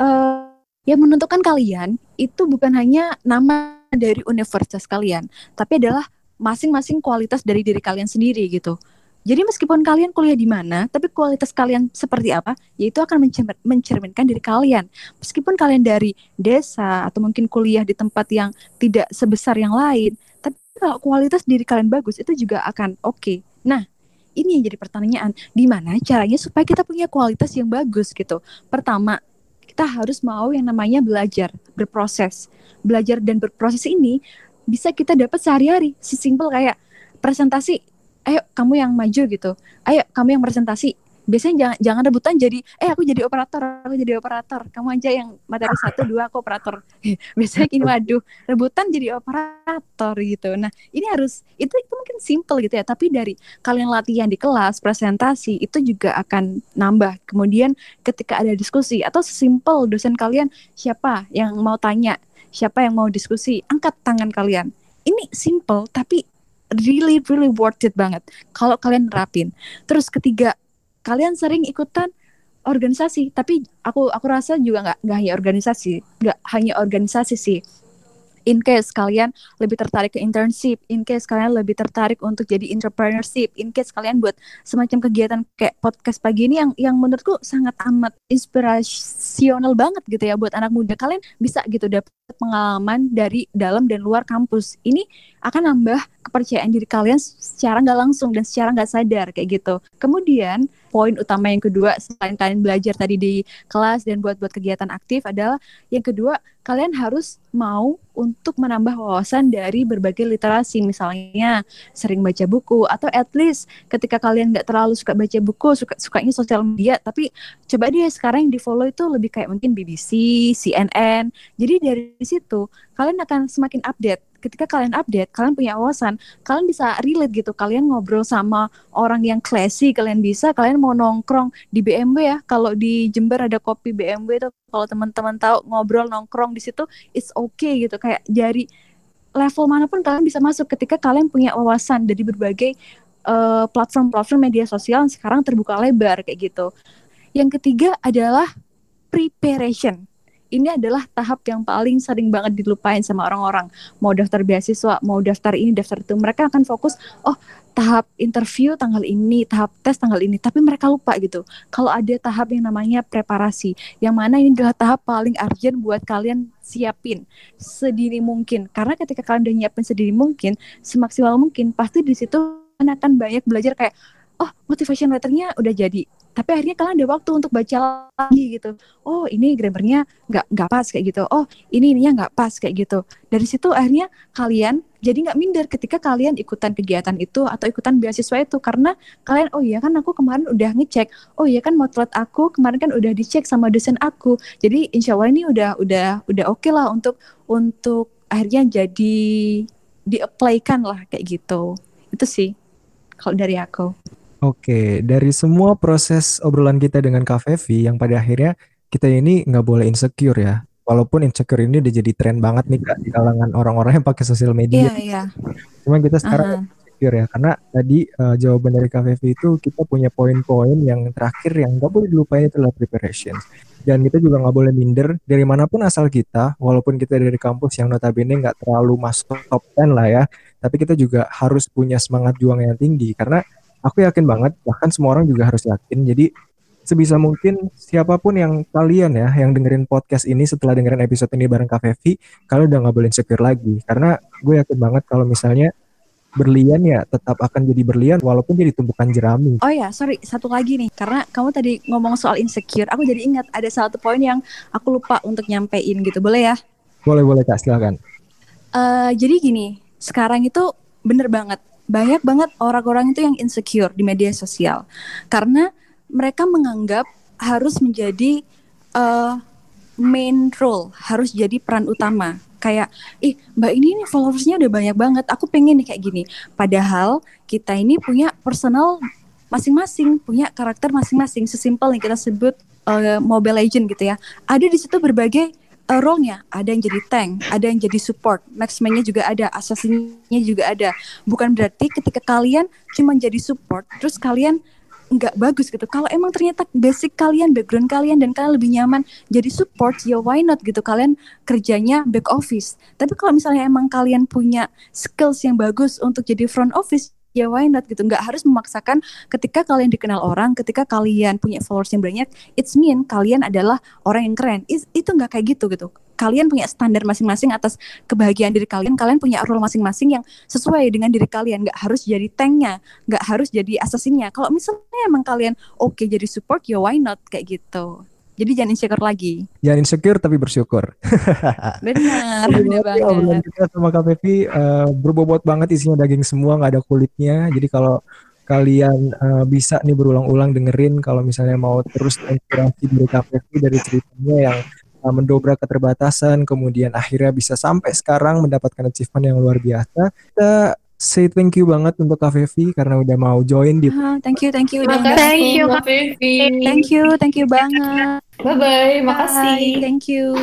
uh, yang menentukan kalian itu bukan hanya nama dari universitas kalian, tapi adalah masing-masing kualitas dari diri kalian sendiri gitu. Jadi meskipun kalian kuliah di mana, tapi kualitas kalian seperti apa, yaitu akan mencerminkan diri kalian. Meskipun kalian dari desa atau mungkin kuliah di tempat yang tidak sebesar yang lain, tapi kalau kualitas diri kalian bagus itu juga akan oke. Okay. Nah, ini yang jadi pertanyaan, di mana caranya supaya kita punya kualitas yang bagus gitu. Pertama, kita harus mau yang namanya belajar, berproses. Belajar dan berproses ini bisa kita dapat sehari-hari. Sesimpel kayak presentasi, ayo kamu yang maju gitu. Ayo kamu yang presentasi. Biasanya jangan jangan rebutan jadi eh aku jadi operator aku jadi operator. Kamu aja yang materi satu dua aku operator. *laughs* Biasanya gini waduh rebutan jadi operator gitu. Nah ini harus itu itu mungkin simple gitu ya tapi dari kalian latihan di kelas presentasi itu juga akan nambah. Kemudian ketika ada diskusi atau sesimpel dosen kalian siapa yang mau tanya? Siapa yang mau diskusi? Angkat tangan kalian. Ini simple tapi really really worth it banget. Kalau kalian nerapin. Terus ketiga kalian sering ikutan organisasi. Tapi aku aku rasa juga nggak nggak hanya organisasi. Nggak hanya organisasi sih. In case kalian lebih tertarik ke internship, in case kalian lebih tertarik untuk jadi entrepreneurship, in case kalian buat semacam kegiatan kayak podcast pagi ini yang yang menurutku sangat amat inspirasional banget gitu ya buat anak muda. Kalian bisa gitu dapat pengalaman dari dalam dan luar kampus. Ini akan nambah kepercayaan diri kalian secara nggak langsung dan secara nggak sadar kayak gitu. Kemudian poin utama yang kedua selain kalian belajar tadi di kelas dan buat-buat kegiatan aktif adalah yang kedua kalian harus mau untuk menambah wawasan dari berbagai literasi misalnya sering baca buku atau at least ketika kalian nggak terlalu suka baca buku suka sukanya sosial media tapi coba deh sekarang yang di follow itu lebih kayak mungkin BBC, CNN jadi dari situ kalian akan semakin update ketika kalian update, kalian punya wawasan, kalian bisa relate gitu. Kalian ngobrol sama orang yang classy, kalian bisa, kalian mau nongkrong di BMW ya. Kalau di Jember ada kopi BMW itu kalau teman-teman tahu ngobrol nongkrong di situ it's okay gitu. Kayak dari level mana pun kalian bisa masuk ketika kalian punya wawasan dari berbagai uh, platform-platform media sosial yang sekarang terbuka lebar kayak gitu. Yang ketiga adalah preparation ini adalah tahap yang paling sering banget dilupain sama orang-orang. Mau daftar beasiswa, mau daftar ini, daftar itu, mereka akan fokus, oh tahap interview tanggal ini, tahap tes tanggal ini, tapi mereka lupa gitu. Kalau ada tahap yang namanya preparasi, yang mana ini adalah tahap paling urgent buat kalian siapin sedini mungkin. Karena ketika kalian udah nyiapin sedini mungkin, semaksimal mungkin, pasti di situ akan banyak belajar kayak, oh motivation letternya udah jadi. Tapi akhirnya kalian ada waktu untuk baca lagi gitu. Oh ini grammarnya nggak nggak pas kayak gitu. Oh ini ininya nggak pas kayak gitu. Dari situ akhirnya kalian jadi nggak minder ketika kalian ikutan kegiatan itu atau ikutan beasiswa itu. Karena kalian oh iya kan aku kemarin udah ngecek. Oh iya kan motret aku kemarin kan udah dicek sama dosen aku. Jadi insya Allah ini udah udah udah oke okay lah untuk untuk akhirnya jadi di-apply-kan lah kayak gitu. Itu sih kalau dari aku Oke, dari semua proses obrolan kita dengan Kak Fevi yang pada akhirnya kita ini nggak boleh insecure ya. Walaupun insecure ini udah jadi tren banget nih kak di kalangan orang-orang yang pakai sosial media. Iya, iya. Cuman kita sekarang Aha. insecure ya, karena tadi uh, jawaban dari Kak Fevi itu kita punya poin-poin yang terakhir yang nggak boleh dilupain itu adalah preparation. Dan kita juga nggak boleh minder dari mana pun asal kita, walaupun kita dari kampus yang notabene nggak terlalu masuk top 10 lah ya, tapi kita juga harus punya semangat juang yang tinggi karena aku yakin banget, bahkan semua orang juga harus yakin. Jadi sebisa mungkin siapa pun yang kalian ya yang dengerin podcast ini setelah dengerin episode ini bareng Kak Fevi, kalian udah nggak boleh insecure lagi karena gue yakin banget kalau misalnya berlian ya tetap akan jadi berlian walaupun jadi tumpukan jerami. Oh ya, sorry, satu lagi nih. Karena kamu tadi ngomong soal insecure, aku jadi ingat ada satu poin yang aku lupa untuk nyampein gitu. Boleh ya? Boleh boleh Kak, silakan. Eh, jadi gini, sekarang itu bener banget. Banyak banget orang-orang itu yang insecure di media sosial. Karena mereka menganggap harus menjadi eh, main role, harus jadi peran utama. Kayak, ih mbak ini nih followersnya udah banyak banget, aku pengen nih kayak gini. Padahal kita ini punya personal masing-masing, punya karakter masing-masing. Sesimpel yang kita sebut eh, Mobile Legend gitu ya. Ada di situ berbagai uh, role-nya. Ada yang jadi tank, ada yang jadi support, marksman-nya juga ada, assassin-nya juga ada. Bukan berarti ketika kalian cuma jadi support, terus kalian nggak bagus gitu. Kalau emang ternyata basic kalian, background kalian dan kalian lebih nyaman jadi support, ya why not gitu. Kalian kerjanya back office. Tapi kalau misalnya emang kalian punya skills yang bagus untuk jadi front office, ya why not gitu. Nggak harus memaksakan ketika kalian dikenal orang, ketika kalian punya followers yang banyak, it's mean kalian adalah orang yang keren. Is- itu nggak kayak gitu gitu. Kalian punya standar masing-masing atas kebahagiaan diri kalian. Kalian punya role masing-masing yang sesuai dengan diri kalian. Nggak harus jadi tanknya, nggak harus jadi assassinnya. Kalau misalnya emang kalian oke jadi support, ya why not kayak gitu. Jadi jangan insecure lagi. Jangan insecure tapi bersyukur. *laughs* Benar, benar Jadi obrolan banget. kita sama Kak Fevi eh, berbobot banget isinya daging semua nggak ada kulitnya. Jadi kalau kalian eh, bisa nih berulang-ulang dengerin kalau misalnya mau terus inspirasi dari Kak Fevi dari ceritanya yang eh, mendobrak keterbatasan kemudian akhirnya bisa sampai sekarang mendapatkan achievement yang luar biasa. Kita say thank you banget untuk Kak Fevi karena udah mau join di Ah, thank you, thank you udah Thank you, Mbak Fevi. Thank you, thank you banget. Bye-bye, Bye, makasih. thank you.